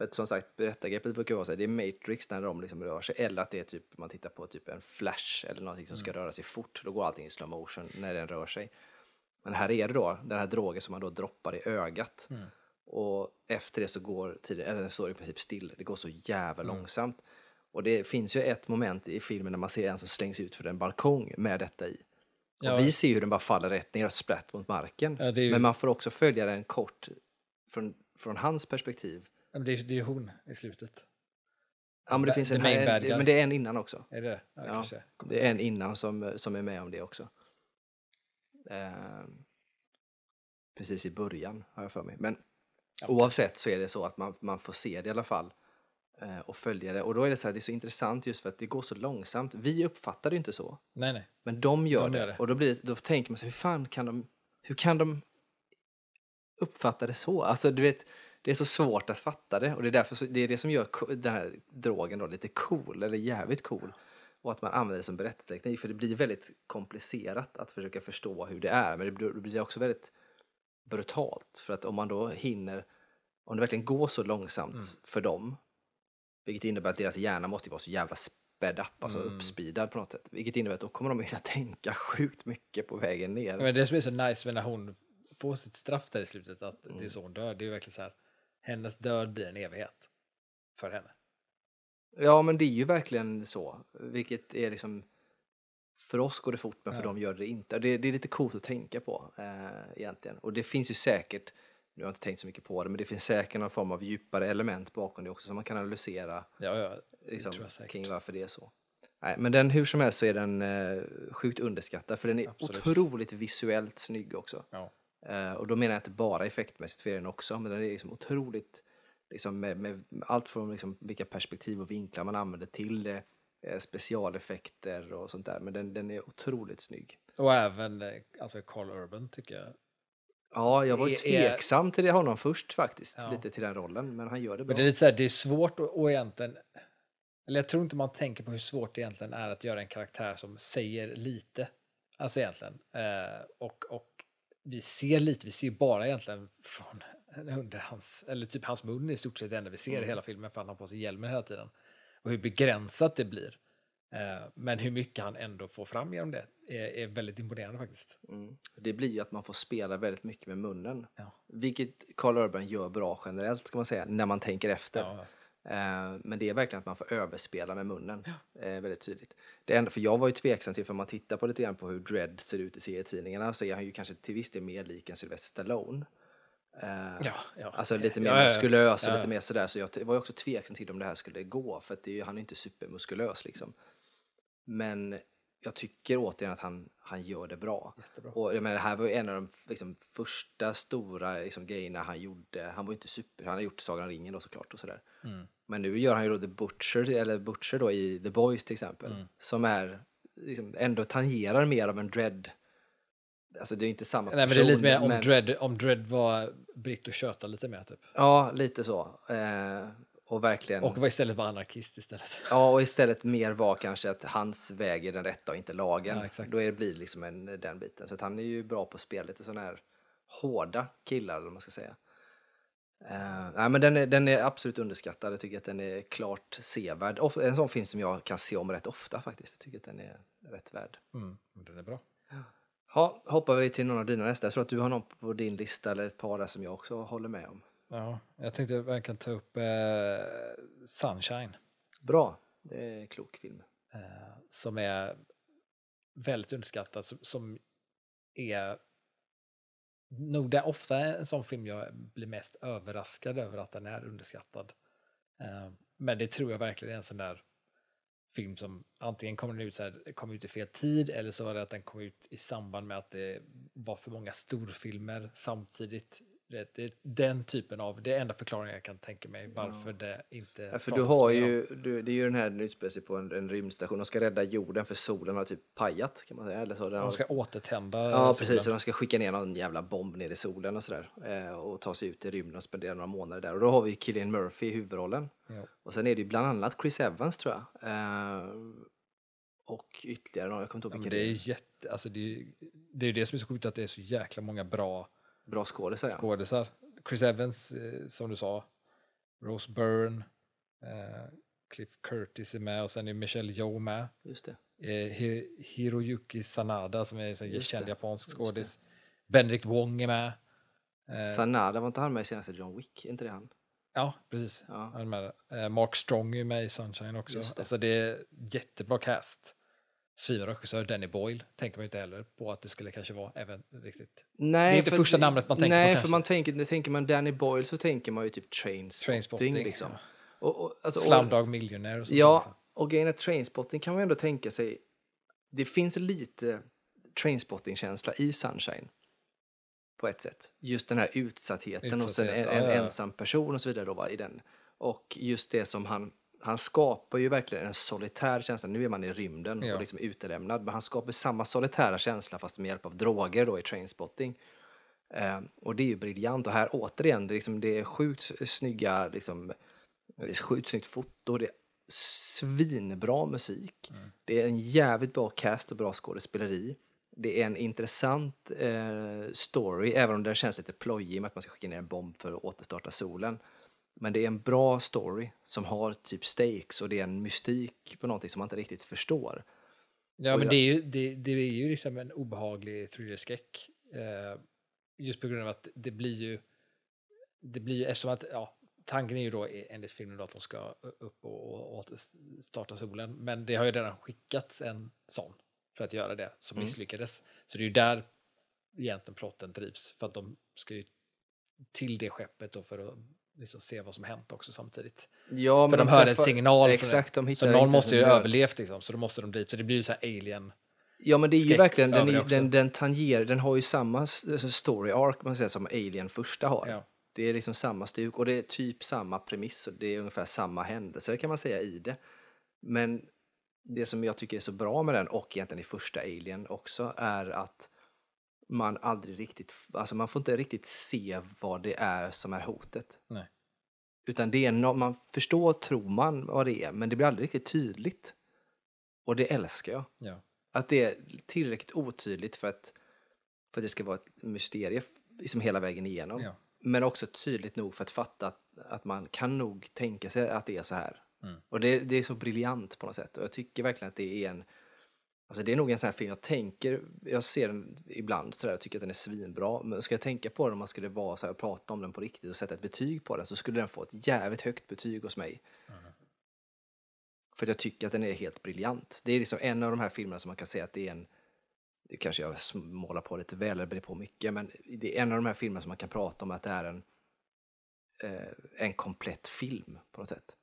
för att som sagt, berättargreppet brukar vara så här, det är Matrix när de liksom rör sig. Eller att det är typ, man tittar på typ en flash eller någonting som Mm. ska röra sig fort. Då går allting i slow motion när den rör sig. Men här är det då den här drogen som man då droppar i ögat. Mm. Och efter det så går tiden, eller den står i princip still. Det går så jävla Mm. långsamt. Och det finns ju ett moment i filmen när man ser en som slängs ut för en balkong med detta i. Ja. Vi ser ju hur den bara faller rätt ner och sprätt mot marken. Ja, ju- Men man får också följa den kort från, från hans perspektiv. Ja, men det, är, det ju hon i slutet. Ja, men det finns en guy. men det är en innan också. Är det det? Ja, Ja. Det är en innan som, som är med om det också. Ehm, precis i början har jag för mig. Men oavsett så är det så att man, man får se det i alla fall. eh, och följa det. Och då är det så här, det är så intressant just för att det går så långsamt. Vi uppfattar det inte så. Nej, nej. Men de gör, De det. gör det. Och då, blir det, då tänker man sig, hur fan kan de, hur kan de uppfatta det så? Alltså du vet, det är så svårt att fatta det och det är därför det är det som gör den här drogen då lite cool, eller jävligt cool. Och att man använder det som berättarteknik, för det blir väldigt komplicerat att försöka förstå hur det är, men det blir, också väldigt brutalt. För att om man då hinner, om det verkligen går så långsamt Mm. för dem, vilket innebär att deras hjärna måste vara så jävla sped up, alltså Mm. uppspeedad på något sätt. Vilket innebär att då kommer de hinna tänka sjukt mycket på vägen ner. Men det som är så nice med när hon får sitt straff där i slutet, att det är Mm. så hon dör, det är ju verkligen så här, hennes död blir en evighet för henne. Ja, men det är ju verkligen så. Vilket är liksom... För oss går det fort, men för Ja. dem gör det inte. Det, det är lite coolt att tänka på eh, egentligen. Och det finns ju säkert, nu har jag inte tänkt så mycket på det, men det finns säkert någon form av djupare element bakom det också som man kan analysera Ja, ja, liksom, kring varför det är så. Nej, men den, hur som helst så är den eh, sjukt underskattad för den är Absolut. otroligt visuellt snygg också. ja. Eh, och då menar jag inte bara effektmässigt för den också, men den är liksom otroligt, liksom med, med allt från liksom vilka perspektiv och vinklar man använder till det, eh, specialeffekter och sånt där. Men den, den är otroligt snygg. Och även eh, alltså Carl Urban tycker jag. Ja, jag var ju Är- är- tveksam till det, honom först faktiskt, Ja. lite till den rollen, men han gör det bra. Men det är lite så här, det är svårt att, att egentligen, eller jag tror inte man tänker på hur svårt det egentligen är att göra en karaktär som säger lite. Alltså egentligen. Eh, och, och vi ser lite, vi ser bara egentligen från under hans, eller typ hans mun i stort sett det enda vi ser i Mm. hela filmen för han har på sig hjälmen hela tiden. Och hur begränsat det blir. Eh, men hur mycket han ändå får fram genom det är, väldigt imponerande faktiskt. Mm. Det blir ju att man får spela väldigt mycket med munnen. Ja. Vilket Carl Urban gör bra generellt, ska man säga, när man tänker efter. Ja, men det är verkligen att man får överspela med munnen. Eh, väldigt tydligt. Det enda, för jag var ju tveksam till, för om man tittar på lite grann på hur Dredd ser ut i serietidningarna så är han ju kanske till viss del mer lik en Sylvester Stallone. Eh, ja, ja. Alltså lite mer Ja, ja, ja. muskulös och Ja, lite ja. mer sådär. Så jag var ju också tveksam till om det här skulle gå. För det är ju, han är inte supermuskulös liksom. Men jag tycker återigen att han, han gör det bra. Jättebra. Och jag menar, det här var en av de liksom, första stora liksom, grejerna han gjorde. Han var ju inte super, han har gjort Sagan om ringen då såklart och sådär. Mm. Men nu gör han ju då The Butcher, eller Butcher då i The Boys till exempel. Mm. Som är, liksom, ändå tangerar mer av en dread. Alltså det är inte samma Nej, men det är lite mer om, men- Dredd, om Dredd var britt och köta lite mer typ. Ja, lite så. Eh, och verkligen. Och var istället var anarkist istället. Ja, och istället mer var kanske att hans väg är den rätta och inte lagen. Ja, exakt. Då är det, blir det liksom en, den biten. Så han är ju bra på att spela lite sådana här hårda killar, eller vad man ska säga. Uh, nej, men den är, den är absolut underskattad. Jag tycker att den är klart sevärd. En sån film som jag kan se om rätt ofta faktiskt. Jag tycker att den är rätt värd. Mm, den är bra. Ha, hoppar vi till någon av dina nästa. Jag tror att du har någon på din lista eller ett par där som jag också håller med om. Ja, jag tänkte kan ta upp eh, Sunshine. Bra, det är en klok film. Eh, som är väldigt underskattad som, som är nog det ofta en sån film jag blir mest överraskad över att den är underskattad. Eh, men det tror jag verkligen är en sån där film som antingen kommer den ut, så här, kom ut i fel tid eller så var det att den kom ut i samband med att det var för många storfilmer samtidigt. Det, det, den typen av, det är enda förklaringen jag kan tänka mig varför det inte Ja, för du har ju, du, det är ju den här, den utspelar sig på en, en rymdstation, de ska rädda jorden för solen har typ pajat kan man säga. Eller så. Den De har- ska återtända Ja, solen. precis. Och de ska skicka ner någon jävla bomb ner i solen och sådär. Eh, och ta sig ut i rymden och spendera några månader där. Och då har vi Killian Murphy i huvudrollen. Ja. Och sen är det ju bland annat Chris Evans tror jag. Eh, och ytterligare någon, jag kommer inte ihåg vilka det är är. jätte, alltså det är ju det, är det som är så sjukt att det är så jäkla många bra Bra skådisar ja. skådisar. Chris Evans, eh, som du sa, Rose Byrne, eh, Cliff Curtis är med och sen är Michelle Yeoh med. Just det. Eh, Hi- Hiroyuki Sanada som är en känd japansk skådis. Benedict Wong är med. Sanada, var inte han med i senaste John Wick? Är inte det han? ja, precis. Ja. Han är med. Mark Strong är med i Sunshine också. Just det. Alltså det är jättebra cast. Svinregissör Danny Boyle tänker man ju inte heller på att det skulle kanske vara även riktigt. Nej, Det är inte för- första namnet man tänker på Nej, för man tänker, när tänker man Danny Boyle så tänker man ju typ Trainspotting. Trainspotting, liksom. ja. Och, och, alltså, Slumdog Millionaire och sånt. Ja, liksom. och grejen är Trainspotting kan man ändå tänka sig. Det finns lite Trainspotting-känsla i Sunshine. På ett sätt. Just den här utsattheten hos en, en, Utsatthet, ja, ja, ja. ensam person och så vidare då va, i den. Och just det som han, han skapar ju verkligen en solitär känsla. Nu är man i rymden Ja. och liksom utelämnad. Men han skapar samma solitära känsla fast med hjälp av droger då i Trainspotting. Eh, och det är ju briljant. Och här återigen, det är, liksom, det är sjukt snygga, liksom, det är sjukt snyggt foto, det är svinbra musik. Det är en jävligt bra cast och bra skådespeleri. Det är en intressant eh, story, även om den känns lite plojig med att man ska skicka ner en bomb för att återstarta solen. Men det är en bra story som har typ stakes och det är en mystik på någonting som man inte riktigt förstår. Ja, Och men jag- det är ju, det, det är ju liksom en obehaglig thrillerskräck. Eh, just på grund av att det blir ju, det blir ju eftersom att, ja, tanken är ju då e- enligt filmen då att de ska upp och, och återstarta solen. Men det har ju redan skickats en sån för att göra det som Mm. misslyckades. Så det är ju där egentligen plotten drivs för att de ska ju till det skeppet då för att liksom se vad som hänt också samtidigt. Ja, För de hör en signal Exakt, de Så någon måste ju ha överlevt liksom, så då måste de dit. Så det blir ju så här alien. Ja men det är ju verkligen, den, den, den tangerar, den har ju samma story arc man säger, som Alien första har. Ja. Det är liksom samma stuk och det är typ samma premiss och det är ungefär samma händelser kan man säga i det. Men det som jag tycker är så bra med den och egentligen i första Alien också är att man aldrig riktigt, alltså man får inte riktigt se vad det är som är hotet. Nej. Utan det är no, man förstår, tror man vad det är, men det blir aldrig riktigt tydligt. Och det älskar jag. Ja. Att det är tillräckligt otydligt för att, för att det ska vara ett mysterium liksom hela vägen igenom. Ja. Men också tydligt nog för att fatta att, att man kan nog tänka sig att det är så här. Mm. Och det, det är så briljant på något sätt. Och jag tycker verkligen att det är en... Alltså det är nog en sån här film, jag tänker, jag ser den ibland sådär och tycker att den är svinbra. Men ska jag tänka på den om man skulle vara så här och prata om den på riktigt och sätta ett betyg på den så skulle den få ett jävligt högt betyg hos mig. Mm. För att jag tycker att den är helt briljant. Det är liksom en av de här filmerna som man kan säga att det är en det kanske jag målar på lite väl, eller brer på mycket, men det är en av de här filmerna som man kan prata om att det är en, eh, en komplett film på något sätt.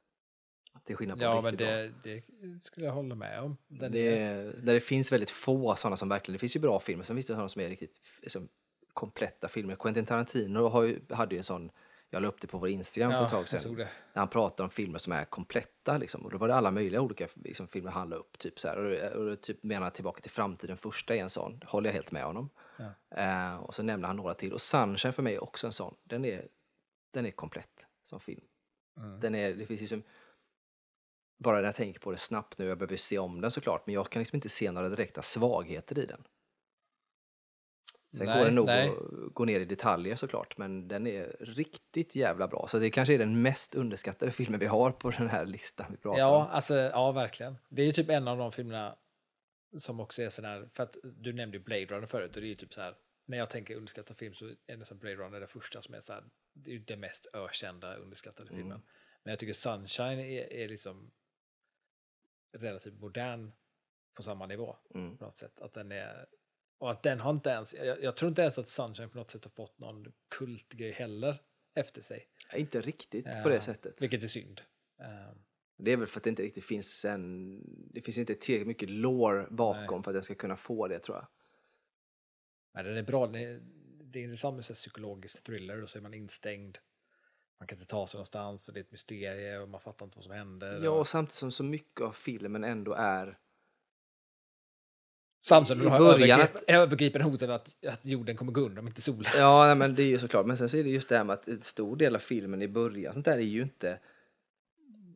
Till skillnad på Ja, en men riktigt bra. det, det skulle jag hålla med om. Den Det, är, där det finns väldigt få sådana som verkligen, det finns ju bra filmer, sen finns det sådana som är riktigt liksom, kompletta filmer. Quentin Tarantino har ju, hade ju en sån, jag la upp det på vår Instagram för ja, ett tag sedan, det. när han pratar om filmer som är kompletta. Liksom. Och då var det alla möjliga olika liksom, filmer han la upp. Typ, så här. Och, och, typ menar Tillbaka till framtiden, första är en sån. håller jag helt med honom. Ja. Eh, och så nämner han några till. Och Sunshine för mig är också en sån. Den är, den är komplett som film. Mm. Den är, det finns liksom, bara när jag tänker på det snabbt nu, jag behöver se om den såklart, men jag kan liksom inte se några direkta svagheter i den. Sen Nej, går det nog nej. att gå ner i detaljer såklart, men den är riktigt jävla bra. Så det kanske är den mest underskattade filmen vi har på den här listan vi pratar Ja, om. alltså, ja, verkligen. Det är ju typ en av de filmerna som också är sån här, för att du nämnde Blade Runner förut och det är ju typ så här, när jag tänker underskattad film så är så Blade Runner det första som är så här, det är ju den mest ökända underskattade filmen. Mm. Men jag tycker Sunshine är, är liksom relativt modern på samma nivå Mm. på något sätt. Att den är, och att den har inte ens, jag, jag tror inte ens att Sunshine på något sätt har fått någon kultgrej heller efter sig. Ja, Inte riktigt på Ja, det sättet. Vilket är synd. Eh, Det är väl för att det inte riktigt finns en... Det finns inte tillräckligt mycket lore bakom Nej. för att den ska kunna få det tror jag. Men den är bra, den är, det är intressant med så psykologisk thriller, då så är man instängd. Man kan inte ta sig någonstans och det är ett mysterium och man fattar inte vad som händer. Ja, och... samtidigt som så mycket av filmen ändå är... Samtidigt i du har övergrip, övergripande hot över att, att jorden kommer gå under om inte solen. Ja, nej, men det är ju såklart. Men sen så är det just det här med att en stor del av filmen i början, sånt där är ju inte...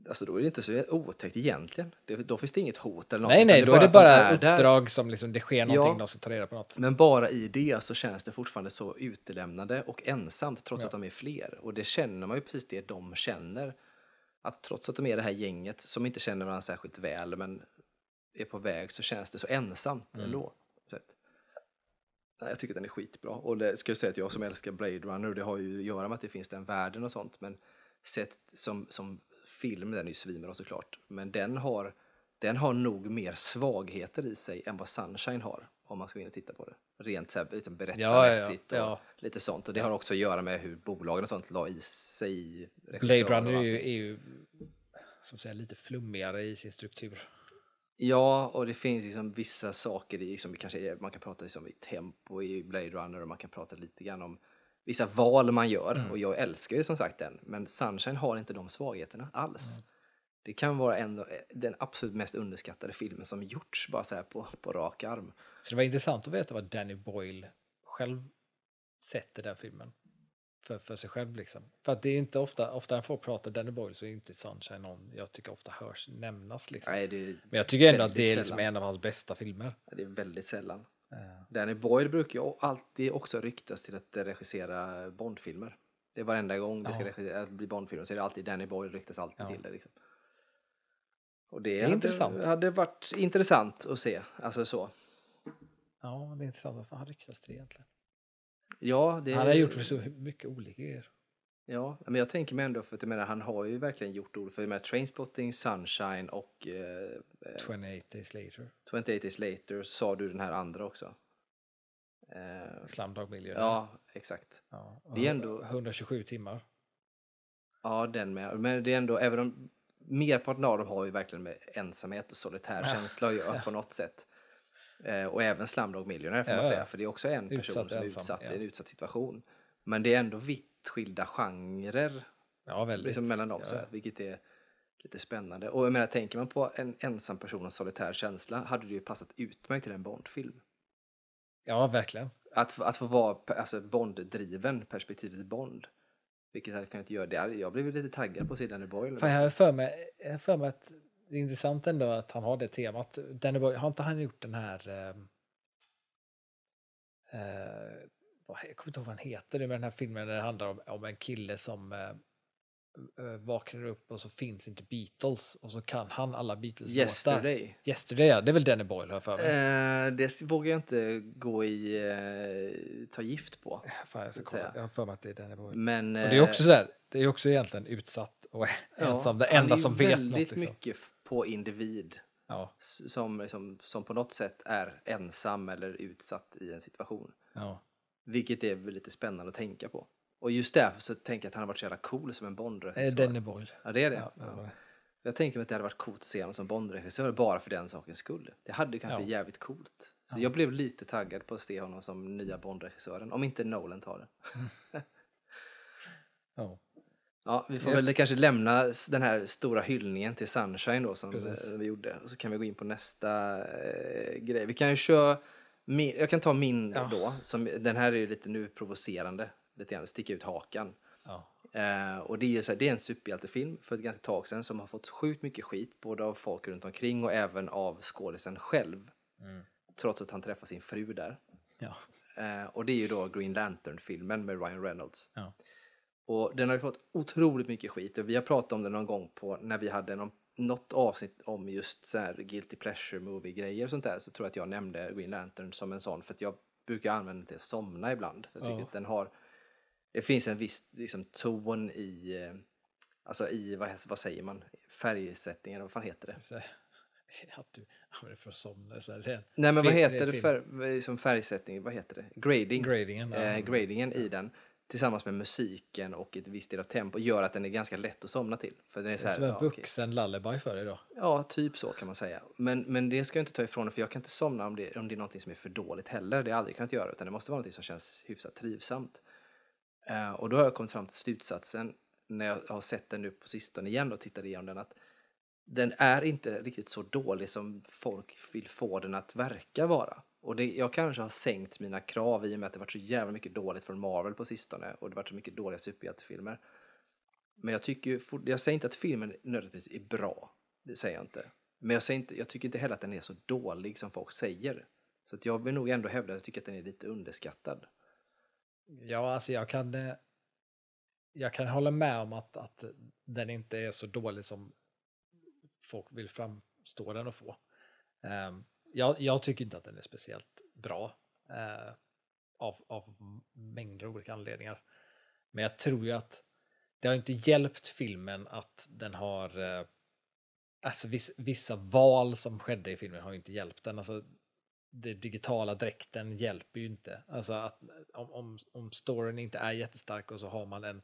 Alltså då är det inte så otäckt egentligen. Det, då finns det inget hot eller något. Nej, nej, då är det bara där. uppdrag som liksom, det sker någonting, Ja. de ska ta reda på något. Men bara i det så känns det fortfarande så utelämnande och ensamt trots Ja. att de är fler. Och det känner man ju precis det de känner. Att trots att de är det här gänget som inte känner varandra särskilt väl men är på väg så känns det så ensamt Mm. ändå. Så att, nej, jag tycker att den är skitbra. Och det ska jag säga att jag som älskar Blade Runner, det har ju att göra med att det finns den världen och sånt. Men sett som, som film, den är ju svinbra såklart. Men den har, den har nog mer svagheter i sig än vad Sunshine har. Om man ska gå in och titta på det. Rent så här, liksom berättarmässigt Ja, ja, ja. och lite sånt. Och det har också att göra med hur bolagen och sånt la i sig Blade Runner är ju, är ju som säger, lite flummigare i sin struktur. Ja, och det finns liksom vissa saker i, liksom, kanske man kan prata liksom i tempo i Blade Runner och man kan prata lite grann om vissa val man gör. Mm. Och jag älskar ju som sagt den, men Sunshine har inte de svagheterna alls. Mm. Det kan vara en, den absolut mest underskattade filmen som gjorts bara så här på, på rak arm. Så det var intressant att veta vad Danny Boyle själv sätter den filmen. För, för sig själv liksom. För att det är inte ofta, ofta när folk pratar Danny Boyle så är inte Sunshine någon jag tycker ofta hörs nämnas liksom. Nej, Men jag tycker ändå att det är liksom en av hans bästa filmer. det är väldigt sällan. Eh, Danny Boyle brukar ju alltid också ryktas till att regissera Bondfilmer. Det är varenda gång det ska regissera, bli Bondfilmer så är det alltid Danny Boyle ryktas alltid Ja. till det. Liksom. Och det, är hade, intressant. hade varit intressant att se. Alltså så. Ja, det är intressant. Varför han ryktas till det egentligen? Ja, det, Han har gjort så mycket olika grejer. Ja, men jag tänker mig ändå för att jag menar, han har ju verkligen gjort ord för jag menar, Trainspotting, Sunshine och eh, eh, 28 Days Later. 28 Days Later så sa du den här andra också. Eh, Slumdog Millionaire. ja, exakt. Ja, Det är ändå- 127 timmar. Ja, den med. Men det är ändå, även om merparten av dem har ju verkligen med ensamhet och solitär känsla att göra på något sätt. Eh, och även Slumdog Millionaire får Ja, man säga, för det är också en person Utsatt som är ensam, utsatt ja. i en utsatt situation. Men det är ändå vitt skilda genrer Ja, väldigt. liksom mellan dem, så ja. här, vilket är lite spännande. Och jag menar, tänker man på en ensam person och solitär känsla hade det ju passat utmärkt till en Bondfilm. ja, verkligen. Att, att få vara alltså, Bond-driven, perspektivet Bond. Vilket hade kunnat göra det. Jag blev lite taggad på att se Danny Boyle. Fan, jag har för mig, jag för mig att det är intressant ändå att han har det temat. Danny Boyle, har inte han gjort den här... eh, vad, jag kommer inte ihåg vad han heter nu, men den här filmen där det handlar om, om en kille som eh, eh, vaknar upp och så finns inte Beatles och så kan han alla Beatles-låtar. Yesterday. Yesterday, ja. Det är väl Danny Boyle har för mig. Eh, det vågar jag inte gå i, eh, ta gift på. Fan, jag, ska kolla. jag har för mig att det är Danny Boyle. Men, Och det är också så här, det är också egentligen utsatt och ensam. Det enda som vet något. väldigt Liksom. mycket f- på individ. Ja, s- Som, liksom, som på något sätt är ensam eller utsatt i en situation. ja. Vilket är lite spännande att tänka på. Och just därför så tänker jag att han har varit så jävla cool som en Eh, Bondregissör. Danny Boyle. Ja, det är det. Ja, Ja. Jag tänker mig att det hade varit coolt att se honom som Bondregissör bara för den sakens skull. Det hade kunnat Ja. bli jävligt coolt. Så Ja. jag blev lite taggad på att se honom som nya Bondregissören. Om inte Nolan tar det. Ja. Ja, vi får Yes. väl kanske lämna den här stora hyllningen till Sunshine då som Precis. vi gjorde. Och så kan vi gå in på nästa eh, grej. Vi kan ju köra, min, jag kan ta min Ja. då. Som, den här är ju lite nu provocerande. Lite grann, sticka ut hakan. Ja. Eh, och det är ju så här, det är en superhjältefilm för ett ganska tag sedan som har fått sjukt mycket skit både av folk runt omkring och även av skådisen själv. Mm. Trots att han träffar sin fru där. Ja. Eh, och det är ju då Green Lantern-filmen med Ryan Reynolds. Ja. Och den har ju fått otroligt mycket skit och vi har pratat om den någon gång på när vi hade någon, något avsnitt om just så här guilty pleasure movie-grejer och sånt där så tror jag att jag nämnde Green Lantern som en sån för att jag brukar använda att somna ibland. Jag tycker Ja. att den har, det finns en viss liksom, ton i, eh, alltså i, vad, vad säger man, färgsättningen, vad fan heter det? Att du använder för att somna. Så här, det är Nej men vad Film- det heter det för, som färgsättning, vad heter det? Grading. gradingen. eh, gradingen i den tillsammans med musiken och ett visst del av tempo gör att den är ganska lätt att somna till. För den är så här, Som en ja, okej. vuxen lullaby för dig då. ja, typ så kan man säga. Men, men det ska jag inte ta ifrån det, för jag kan inte somna om det, om det är någonting som är för dåligt heller. Det har jag aldrig kunnat göra, utan det måste vara någonting som känns hyfsat trivsamt. Eh, och då har jag kommit fram till slutsatsen, när jag har sett den nu på sistone igen och tittade igenom den, att den är inte riktigt så dålig som folk vill få den att verka vara. Och det, jag kanske har sänkt mina krav i och med att det varit så jävla mycket dåligt från Marvel på sistone och det varit så mycket dåliga superhjältefilmer. Men jag tycker jag säger inte att filmen nödvändigtvis är bra. Det säger jag inte. Men jag, säger inte, jag tycker inte heller att den är så dålig som folk säger. Så att jag vill nog ändå hävda att jag tycker att den är lite underskattad. Ja, alltså jag kan, eh, jag kan hålla med om att, att den inte är så dålig som folk vill framstå den och få. Ehm, jag, jag tycker inte att den är speciellt bra eh, av, av mängder av olika anledningar. Men jag tror ju att det har inte hjälpt filmen att den har eh, Alltså viss, vissa val som skedde i filmen har ju inte hjälpt den. Alltså, det digitala dräkten hjälper ju inte. Alltså att om, om, om storyn inte är jättestark och så har man en,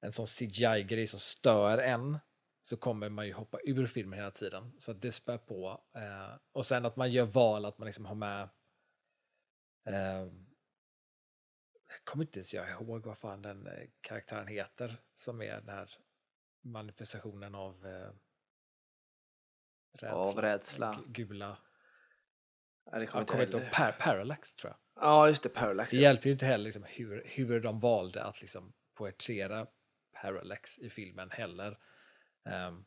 en sån CGI-grej som stör en så kommer man ju hoppa ur filmen hela tiden. Så det spär på. Eh, och sen att man gör val att man liksom har med eh, jag kommer inte ens jag ihåg vad fan den eh, karaktären heter som är den här manifestationen av eh, rädsla. Av rädsla. Gu- Gula. Ja, det Jag kommer kommer inte ihåg. Par Parallax tror jag. Ja, just det. Parallax. Det ja. hjälper ju inte heller liksom hur, hur de valde att liksom porträttera Parallax i filmen heller. Ehm,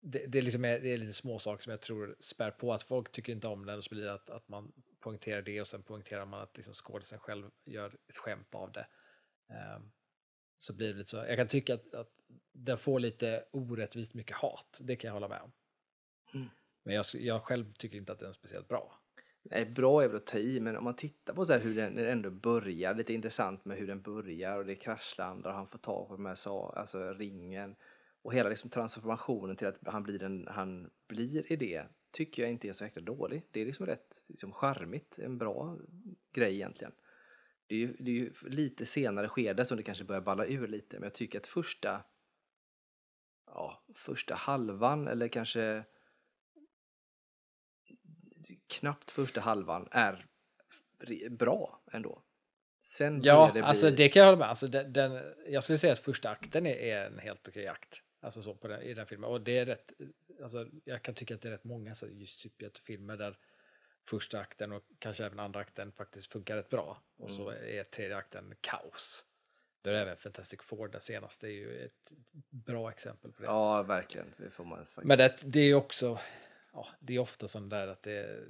det, det, är liksom är, det är lite små saker som jag tror spär på att folk tycker inte om den och så blir det att, att man poängterar det och sen poängterar man att liksom skådisen själv gör ett skämt av det. Ehm, så blir det lite så. Jag kan tycka att, att den får lite orättvist mycket hat. Det kan jag hålla med om. Mm. Men jag, jag själv tycker inte att den är speciellt bra. Nej, bra är väl att ta i, men om man tittar på så hur den ändå börjar, lite intressant med hur den börjar och det kraschlandar och han får tag på de här alltså ringen och hela liksom transformationen till att han blir den han blir i det tycker jag inte är så jäkla dålig. Det är liksom rätt liksom charmigt, en bra grej egentligen. Det är, ju, det är ju lite senare skede som det kanske börjar balla ur lite, men jag tycker att första ja, första halvan eller kanske knappt första halvan är bra ändå. Sen Ja, det bli... alltså det kan jag hålla med. Alltså den, den, jag skulle säga att första akten är, är en helt okej akt. Alltså så på den, i den filmen. Och det är rätt, alltså jag kan tycka att det är rätt många så just superhjältefilmer där första akten och kanske även andra akten faktiskt funkar rätt bra. Och så Mm. är tredje akten kaos. Då är det även Fantastic Four, den senaste, är ju ett bra exempel på det. Ja, verkligen. Det får man faktiskt. Men det, det är ju också, ja, det är ofta sånt där att det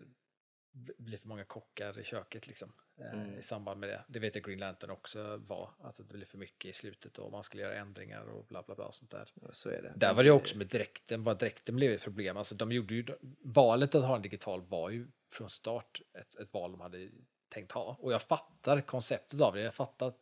blir för många kockar i köket liksom. Eh, Mm. I samband med det. Det vet jag Green Lantern också var. Alltså det blir för mycket i slutet och man skulle göra ändringar och bla bla bla och sånt där. Ja, så är det. Där var det också med dräkten, bara dräkten blev ett problem. Alltså de gjorde ju, valet att ha en digital var ju från start ett, ett val de hade tänkt ha. Och jag fattar konceptet av det, jag fattar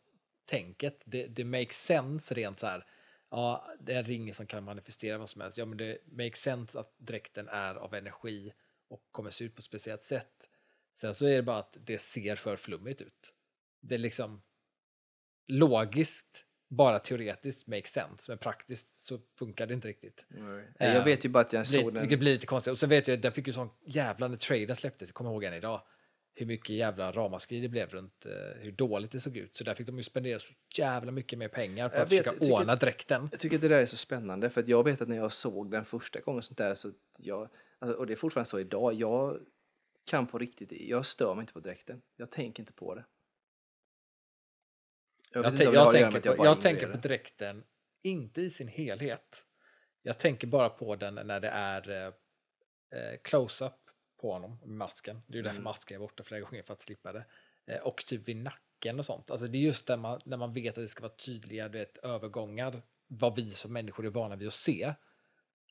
tänket. Det, det makes sense rent så här. Ja, det är en ring som kan manifestera vad som helst. Ja, men det makes sense att dräkten är av energi och kommer se ut på ett speciellt sätt. Sen så är det bara att det ser för flummigt ut. Det är liksom logiskt, bara teoretiskt makes sense, men praktiskt så funkar det inte riktigt. Nej. Jag vet ju bara att jag såg Blir, den. Vilket blir lite konstigt. Och sen vet jag, den fick ju sån jävla, när trailern släpptes, kommer ihåg än idag, hur mycket jävla ramaskri det blev runt eh, hur dåligt det såg ut. Så där fick de ju spendera så jävla mycket mer pengar på Jag att vet, försöka tycker- ordna dräkten. Jag tycker att det där är så spännande för att jag vet att när jag såg den första gången sånt där så jag, alltså, och det är fortfarande så idag, jag kan på riktigt, jag stör mig inte på dräkten. Jag tänker inte på det. Jag, Jag, jag, med tänker på, bara jag tänker på dräkten, inte i sin helhet. Jag tänker bara på den när det är eh, eh, close-up på honom, masken. Det är ju därför Mm. masken är borta flera gånger för att slippa det. Eh, och typ vid nacken och sånt. Alltså det är just där man, när man vet att det ska vara tydliga du vet, övergångar, vad vi som människor är vana vid att se,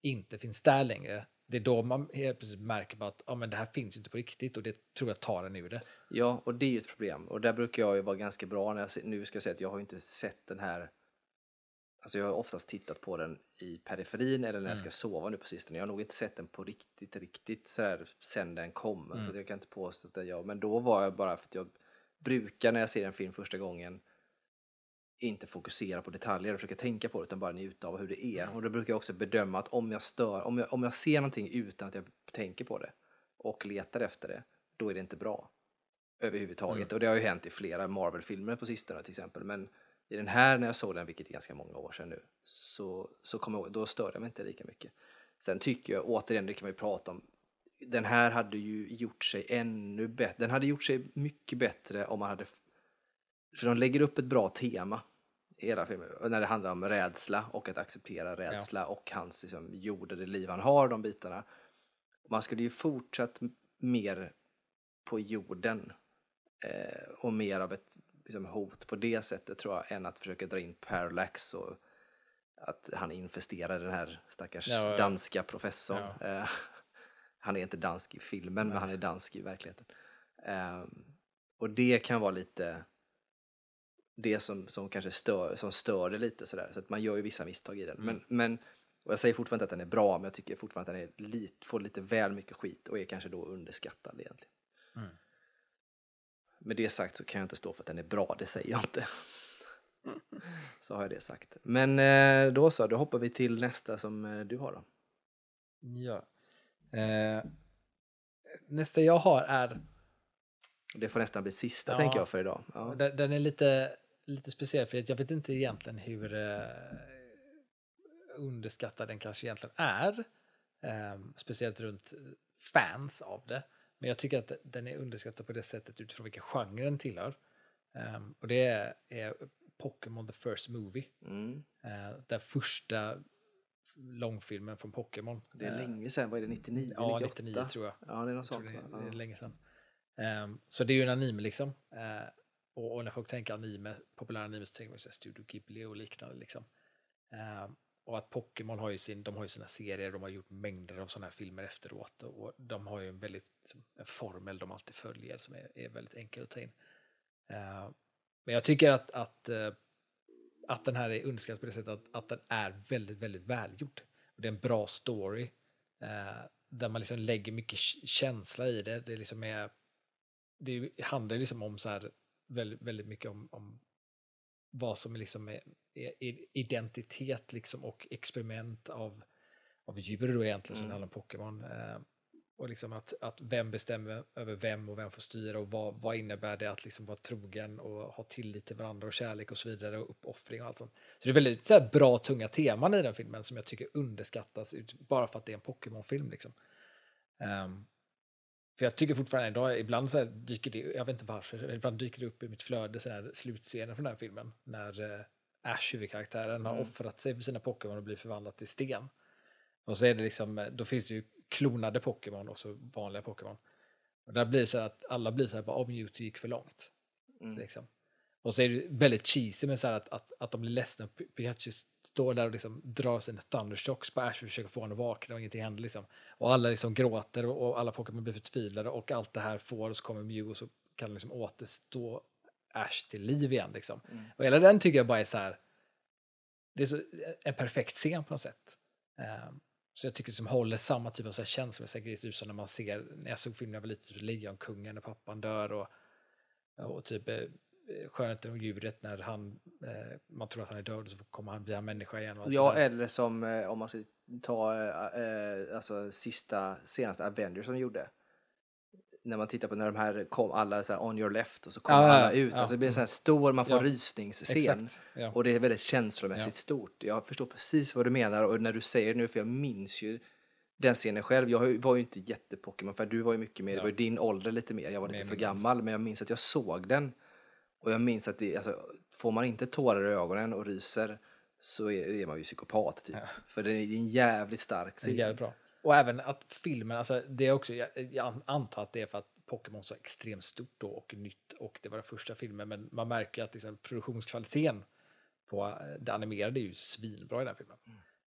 inte finns där längre. Det är då man helt plötsligt märker bara att ja, men det här finns ju inte på riktigt och det tror jag tar en ur det. Ja, och det är ju ett problem. Och där brukar jag ju vara ganska bra när jag nu ska jag säga att jag har inte sett den här Alltså jag har oftast tittat på den i periferin eller när jag ska Mm. sova nu på sistone. Jag har nog inte sett den på riktigt, riktigt sådär sen den kom. Så Mm. att jag kan inte påstå att jag. Men då var jag bara för att jag brukar när jag ser en film första gången inte fokusera på detaljer och försöka tänka på det utan bara njuta av hur det är. Och då brukar jag också bedöma att om jag stör, om jag, om jag ser någonting utan att jag tänker på det och letar efter det, då är det inte bra. Överhuvudtaget. Mm. Och det har ju hänt i flera Marvel-filmer på sistone till exempel. Men i den här när jag såg den, vilket är ganska många år sedan nu, så, så kom jag, ihåg- då störde jag mig inte lika mycket. Sen tycker jag, återigen, det kan man ju prata om, den här hade ju gjort sig ännu bättre. Den hade gjort sig mycket bättre om man hade... För de lägger upp ett bra tema i hela filmen. När det handlar om rädsla och att acceptera rädsla och hans liksom, jordade liv han har, de bitarna. Man skulle ju fortsatt mer på jorden eh, och mer av ett liksom, hot på det sättet tror jag än att försöka dra in Parallax och att han infesterar den här stackars Ja, ja. danska professorn. Ja. Eh, han är inte dansk i filmen men han är dansk i verkligheten. Ehm, och det kan vara lite det som, som kanske stör, som stör det lite sådär. Så att man gör ju vissa misstag i den. Mm. Men, men, och jag säger fortfarande att den är bra, men jag tycker fortfarande att den är lit, får lite väl mycket skit och är kanske då underskattad egentligen. Mm. Med det sagt så kan jag inte stå för att den är bra, det säger jag inte. så har jag det sagt. Men eh, då så, då hoppar vi till nästa som eh, du har då. Ja. Eh, nästa jag har är, Det får nästan bli sista Ja. tänker jag för idag. Ja. den, den är lite, lite speciell för jag vet inte egentligen hur eh, underskattad den kanske egentligen är. Eh, speciellt runt fans av det. Men jag tycker att den är underskattad på det sättet utifrån vilken genre den tillhör. Eh, och det är, är Pokémon the first movie. Mm. Eh, den första långfilmen från Pokémon. Det är Eh, länge sedan, vad är det, 99, Ja, 98? 99 tror jag. Ja, det är något sånt. det, det är länge sedan. Ehm, så det är ju en anime liksom. Och, och när folk tänker anime, populära anime så tänker man ju Studio Ghibli och liknande liksom. Ehm, och att Pokémon har ju, sin, de har ju sina serier, de har gjort mängder av sådana här filmer efteråt. Och, och de har ju en väldigt liksom, en formel de alltid följer som är, är väldigt enkel att ta in. Uh, men jag tycker att, att, eh, att den här är underskattad på det sättet att, att den är väldigt, väldigt välgjord. Och det är en bra story. Uh, där man liksom lägger mycket känsla i det. Det, liksom är, det handlar liksom om så här väldigt, väldigt mycket om, om vad som liksom är, är identitet liksom och experiment av, av djur då egentligen som Mm. det handlar om Pokémon. Eh, och liksom att, att vem bestämmer över vem och vem får styra och vad, vad innebär det att liksom vara trogen och ha tillit till varandra och kärlek och så vidare och uppoffring och allt sånt. Så det är väldigt så här, bra tunga teman i den filmen som jag tycker underskattas ut, bara för att det är en Pokémon-film liksom. Ehm, för jag tycker fortfarande idag, ibland så dyker det, jag vet inte varför, ibland dyker det upp i mitt flöde så här slutscener från den här filmen. När eh, Ash, huvudkaraktären, har Mm. offrat sig för sina Pokémon och blir förvandlat till sten. Och så är det liksom, eh, då finns det ju klonade Pokémon och så vanliga Pokémon. Och där blir det så här att alla blir så här, bara om Mewtwo gick för långt. Mm. Liksom. Och så är det väldigt cheesy med så här att, att, att de blir ledsna och Pi- Pikachu står där och liksom drar sina thundershocks på Ash och försöker få honom att vakna och ingenting händer liksom. Och alla liksom gråter och, och alla Pokémon blir förtvivlade och allt det här får och så kommer Mew och så kan liksom återstå Ash till liv igen liksom. Mm. Och hela den tycker jag bara är så här, det är så, en perfekt scen på något sätt. Ehm, så jag tycker det som håller samma typ av så här känslomässiga ut som när man ser, när jag såg filmen när jag var liten, typ Lejonkungen när pappan dör och, och typ eh, Skönheten och djuret när han, eh, man tror att han är död och så kommer han bli en människa igen. Ja, eller som eh, om man ska ta eh, eh, alltså sista, senaste Avengers som de gjorde. När man tittar på när de här kom, alla så här on your left och så kommer ja, alla ut. ja, Alltså det blir en sån här stor, man får Ja, rysningsscen. Exakt. Ja. Och det är väldigt känslomässigt stort. Jag förstår precis vad du menar och när du säger det nu, för jag minns ju den scenen själv. Jag var ju inte jätte-Pokémon, för du var ju mycket mer, det var ju din ålder lite mer. Jag var lite för min gammal, men jag minns att jag såg den. Och jag minns att det, alltså, får man inte tårar i ögonen och ryser så är, är man ju psykopat typ. Ja. För det är en jävligt stark Det är scen. jävligt bra. Och även att filmen, alltså det är också, jag, jag antar att det är för att Pokémon så extremt stort då och nytt och det var den första filmen, men man märker att liksom, produktionskvaliteten på eh, det animerade är ju svinbra i den här filmen.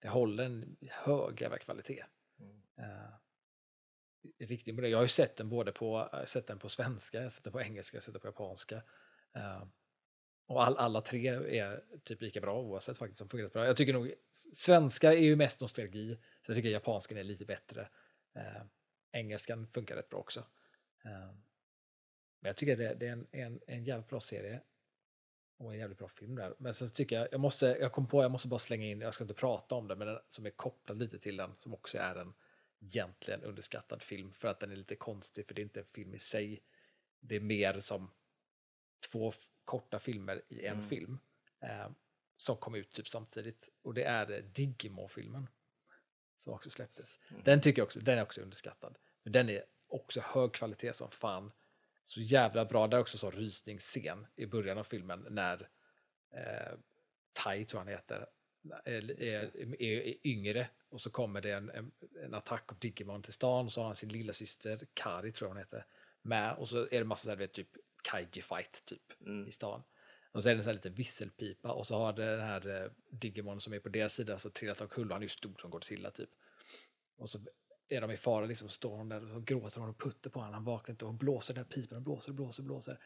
Det håller en hög jävla kvalitet. Mm. Eh, riktigt bra. Jag har ju sett den både på, har sett den på svenska, jag har sett den på engelska, jag har sett den på japanska. Eh, och all, alla tre är typ lika bra oavsett faktiskt. Som fungerar bra. Jag tycker nog svenska är ju mest nostalgi. Så jag tycker japanskan är lite bättre. Eh, engelskan funkar rätt bra också. Eh, men jag tycker det, det är en, en, en jävligt bra serie. Och en jävligt bra film där. Men sen tycker jag, jag måste, jag kom på, jag måste bara slänga in, jag ska inte prata om det, men den som är kopplad lite till den, som också är en egentligen underskattad film för att den är lite konstig, för det är inte en film i sig. Det är mer som två korta filmer i en Mm. film eh, som kom ut typ samtidigt. Och det är eh, Digimon-filmen som också släpptes. Mm. Den tycker jag också, den är också underskattad. Men den är också hög kvalitet som fan. Så jävla bra. Det är också så rysningsscen i början av filmen när eh, Tai, tror han heter, är, är, är, är yngre och så kommer det en, en, en attack av Digimon till stan och så har han sin lilla syster Kari, tror jag hon heter, med och så är det massa så här, vet, typ kaiji fight typ Mm. i stan. Och så är det en sån här liten visselpipa och så har den här eh, Digimon som är på deras sida så trillat omkull och han är ju stor som Godzilla typ. Och så är de i fara liksom, står hon där och gråter hon och putter på honom, han vaknar inte och blåser den här pipan och blåser och blåser och blåser.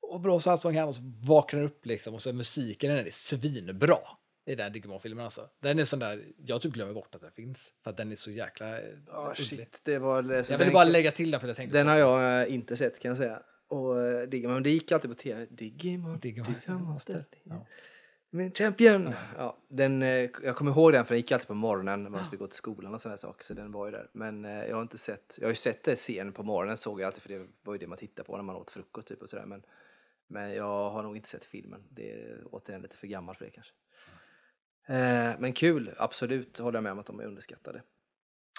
Och blåser allt vad han kan och så vaknar den upp liksom och så är musiken den är svinbra i den Digimon-filmen alltså. Den är sån där, jag typ glömmer bort att den finns för att den är så jäkla underlig. shit, det var... så Jag ville bara lägga till den för att jag tänkte Den på har jag eh, inte sett kan jag säga. Och eh, Digimon, men det gick alltid på tv. Digimon, Digimon. Digimon. Min champion! Ja, den, eh, jag kommer ihåg den för den gick alltid på morgonen när man skulle gå till skolan och sådana saker. Så den var ju där. Men eh, jag har inte sett, jag har ju sett det sen på morgonen såg jag alltid för det var ju det man tittade på när man åt frukost typ och sådär. Men, men jag har nog inte sett filmen. Det är återigen lite för gammalt för det kanske. Eh, men kul, absolut håller jag med om att de är underskattade.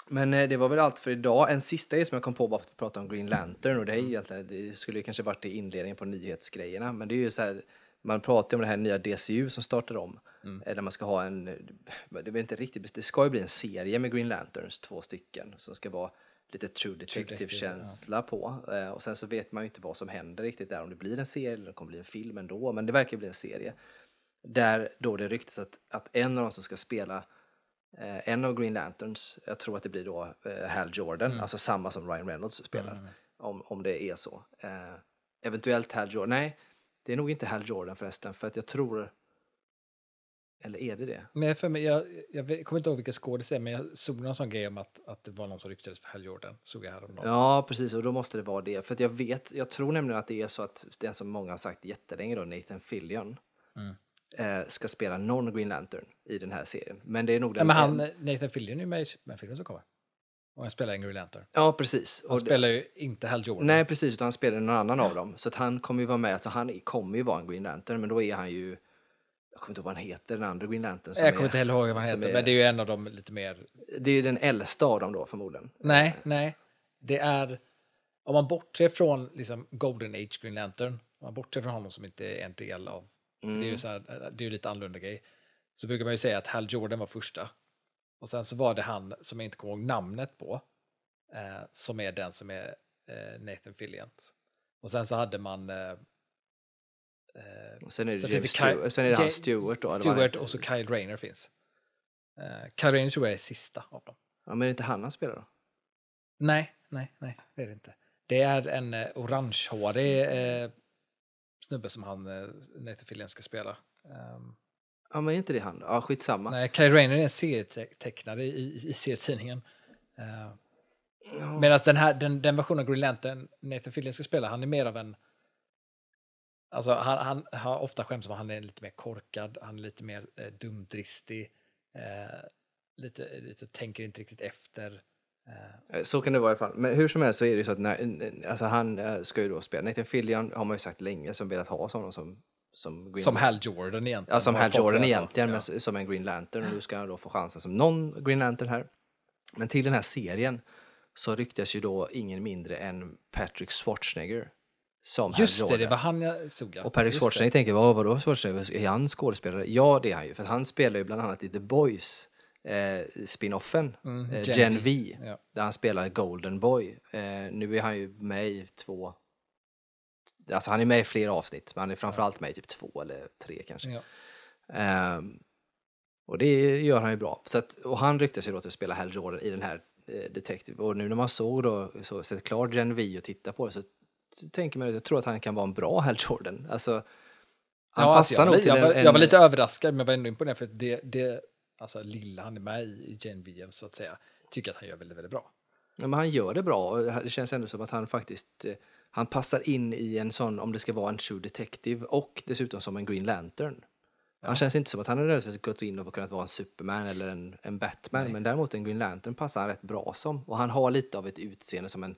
Men eh, det var väl allt för idag. En sista grej som jag kom på bara för att prata om Green Lantern och det är ju egentligen, det skulle kanske varit i inledningen på nyhetsgrejerna, men det är ju så här, man pratar ju om det här nya DCU som startar om, eh, där man ska ha en, det är inte riktigt, det ska ju bli en serie med Green Lanterns, två stycken, som ska vara lite True Detective, Detective-känsla på. Eh, Och sen så vet man ju inte vad som händer riktigt där, om det blir en serie eller om det kommer bli en film ändå, men det verkar bli en serie. Där då det ryktas att, att en av de som ska spela eh, en av Green Lanterns, jag tror att det blir då eh, Hal Jordan, alltså samma som Ryan Reynolds spelar, om, om det är så. Eh, eventuellt Hal Jordan, nej, det är nog inte Hal Jordan förresten, för att jag tror, eller är det det? Men för mig, jag, jag kommer inte ihåg vilka skådis det är, men jag såg någon sån grej om att, att det var någon som ryktades för Hal Jordan. Såg jag häromdagen. Ja, precis, och då måste det vara det. För jag vet, jag tror nämligen att det är så att den som många har sagt jättelänge då, Nathan Fillion, Mm. Eh, ska spela någon Green Lantern i den här serien. Men det är nog Ja, den men han, Nathan Fillion är ju med i Superman-filmen som kommer. Och han spelar en Green Lantern. Ja, precis. Han Och det- spelar ju inte Hal Jordan. Nej, precis, utan han spelar någon annan av dem. Så att han kommer ju vara med, så han kommer ju vara en Green Lantern, men då är han ju, jag kommer inte ihåg vad han heter, den andra Green Lantern. som jag kommer är- inte heller ihåg vad han heter, är- men det är ju en av de lite mer... Det är ju den äldsta av dem då förmodligen. Nej, nej. Det är... Om man bortser från liksom Golden Age Green Lantern, om man bortser från honom som inte är en del av... För det är ju så här, det är lite annorlunda grej. Så brukar man ju säga att Hal Jordan var första. Och sen så var det han som jag inte kommer ihåg namnet på, eh, som är den som är eh, Nathan Fillion. Och sen så hade man... Eh, eh, Sen är det, Så James finns det Ky- Stewart, sen är det han Stewart då. Stewart och så Kyle Rayner finns. Eh, Kyle Rayner tror jag är sista av dem. Ja, men är det inte han han spelar då? Nej, nej, nej, det är det inte. Det är en eh, orangehårig eh, snubbe som han, eh, Nathan Fillion, ska spela. Ehm, Ja, men är inte det han då? Ja, skitsamma. nej, Kyle Rayner är en serietecknare i, i, i serietidningen. Uh, Ja. Medan den, här, den, den versionen av Green Lantern Nathan Fillion ska spela, han är mer av en... Alltså han, han har ofta skämt som att han är lite mer korkad, han är lite mer eh, dumdristig, eh, lite, lite tänker inte riktigt efter. Eh, Så kan det vara i alla fall. Men hur som helst så är det ju så att när, alltså han eh, ska ju då spela. Nathan Fillion har man ju sagt länge som velat ha honom som, som Green som Hal Jordan egentligen. Ja, som Hal Jordan egentligen, Ja. men s- som en Green Lantern. Och nu ska han då få chansen som någon Green Lantern här. Men till den här serien så ryktas ju då ingen mindre än Patrick Schwarzenegger som Hal Just det, Jordan. det var han jag såg. Ja. Och Patrick Just Schwarzenegger tänker, vad, vadå Schwarzenegger? Är han skådespelare? Ja, det är han ju. För han spelar ju bland annat i The Boys eh, spinoffen, Mm, eh, Gen Gen, V. V, Ja. där han spelar Golden Boy. Eh, nu är han ju med i två, alltså han är med i flera avsnitt, men han är framförallt med i typ två eller tre kanske. Ja. Ehm, och det gör han ju bra. Så att, och han ryktas ju då till att spela Hal Jordan i den här eh, Detective. Och nu när man såg då, så, sett klart Gen V och tittar på det så tänker man att jag tror att han kan vara en bra Hal Jordan. Alltså, Han Ja, alltså, passar jag, nog till jag, en, en, jag var lite överraskad, men var ändå imponerad för det, det alltså lilla han är med i, Genevieve så att säga, tycker att han gör väldigt, väldigt bra. Ja, men han gör det bra. Det känns ändå som att han faktiskt eh, han passar in i en sån, om det ska vara en true detective och dessutom som en Green Lantern. Han känns inte som att han nödvändigtvis gått in och kunnat vara en Superman eller en, en Batman, Nej. men däremot en Green Lantern passar han rätt bra som. Och han har lite av ett utseende som en,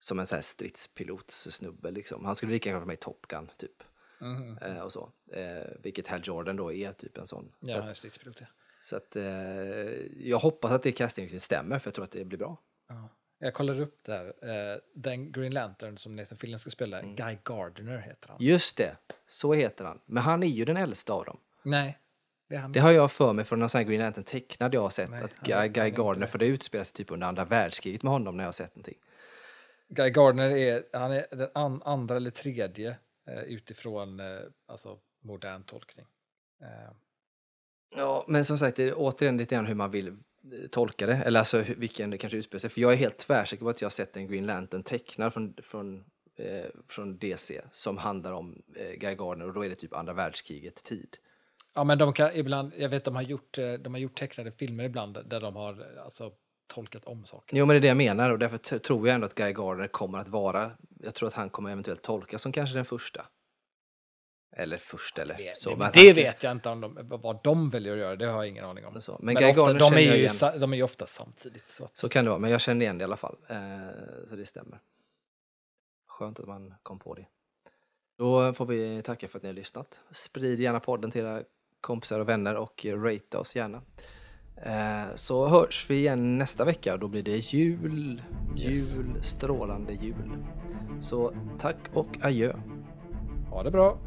som en här stridspilotssnubbe liksom. Han skulle lika gärna vara med i Top Gun typ. Mhm. Eh, och så. Eh, vilket Hal Jordan då är typ en sån. Ja, så att, stridspilot, ja. Så att eh, jag hoppas att det castingin stämmer för jag tror att det blir bra. ja. Jag kollar upp där. Eh, den Green Lantern som Nathan Fillion ska spela, Mm. Guy Gardner heter han. Just det, så heter han. Men han är ju den äldsta av dem. Nej, det. Det har jag för mig från någon sån här Green Lantern tecknad jag har sett. Nej, att Guy, han Guy Gardner, det. för det utspelar sig typ under andra världskriget med honom när jag har sett någonting. Guy Gardner är, han är den an, andra eller tredje eh, utifrån eh, alltså, modern tolkning. Ja, men som sagt, det är återigen lite grann hur man vill eh, tolka det. Eller alltså vilken det kanske utspelar sig. För jag är helt tvärsäker på att jag har sett en Green Lantern tecknad från, från, eh, från DC som handlar om eh, Guy Gardner och då är det typ andra världskriget tid. ja, men de kan ibland, jag vet de har gjort, eh, de har gjort tecknade filmer ibland där de har eh, alltså, tolkat om saker. Jo, men det är det jag menar och därför tror jag ändå att Guy Gardner kommer att vara, jag tror att han kommer eventuellt tolkas som kanske den första. Eller första eller Det, så. det, det vet jag inte om de, vad de väljer att göra, det har jag ingen aning om. Så. Men, Men, ofta, de, är ju, de är ju ofta samtidigt. Så att, Så kan det vara, men jag känner igen det i alla fall. Eh, så det stämmer. Skönt att man kom på det. Då får vi tacka för att ni har lyssnat. Sprid gärna podden till era kompisar och vänner och rate oss gärna. Eh, så hörs vi igen nästa vecka. Då blir det jul, Yes. jul, strålande jul. Så tack och adjö. ha det bra!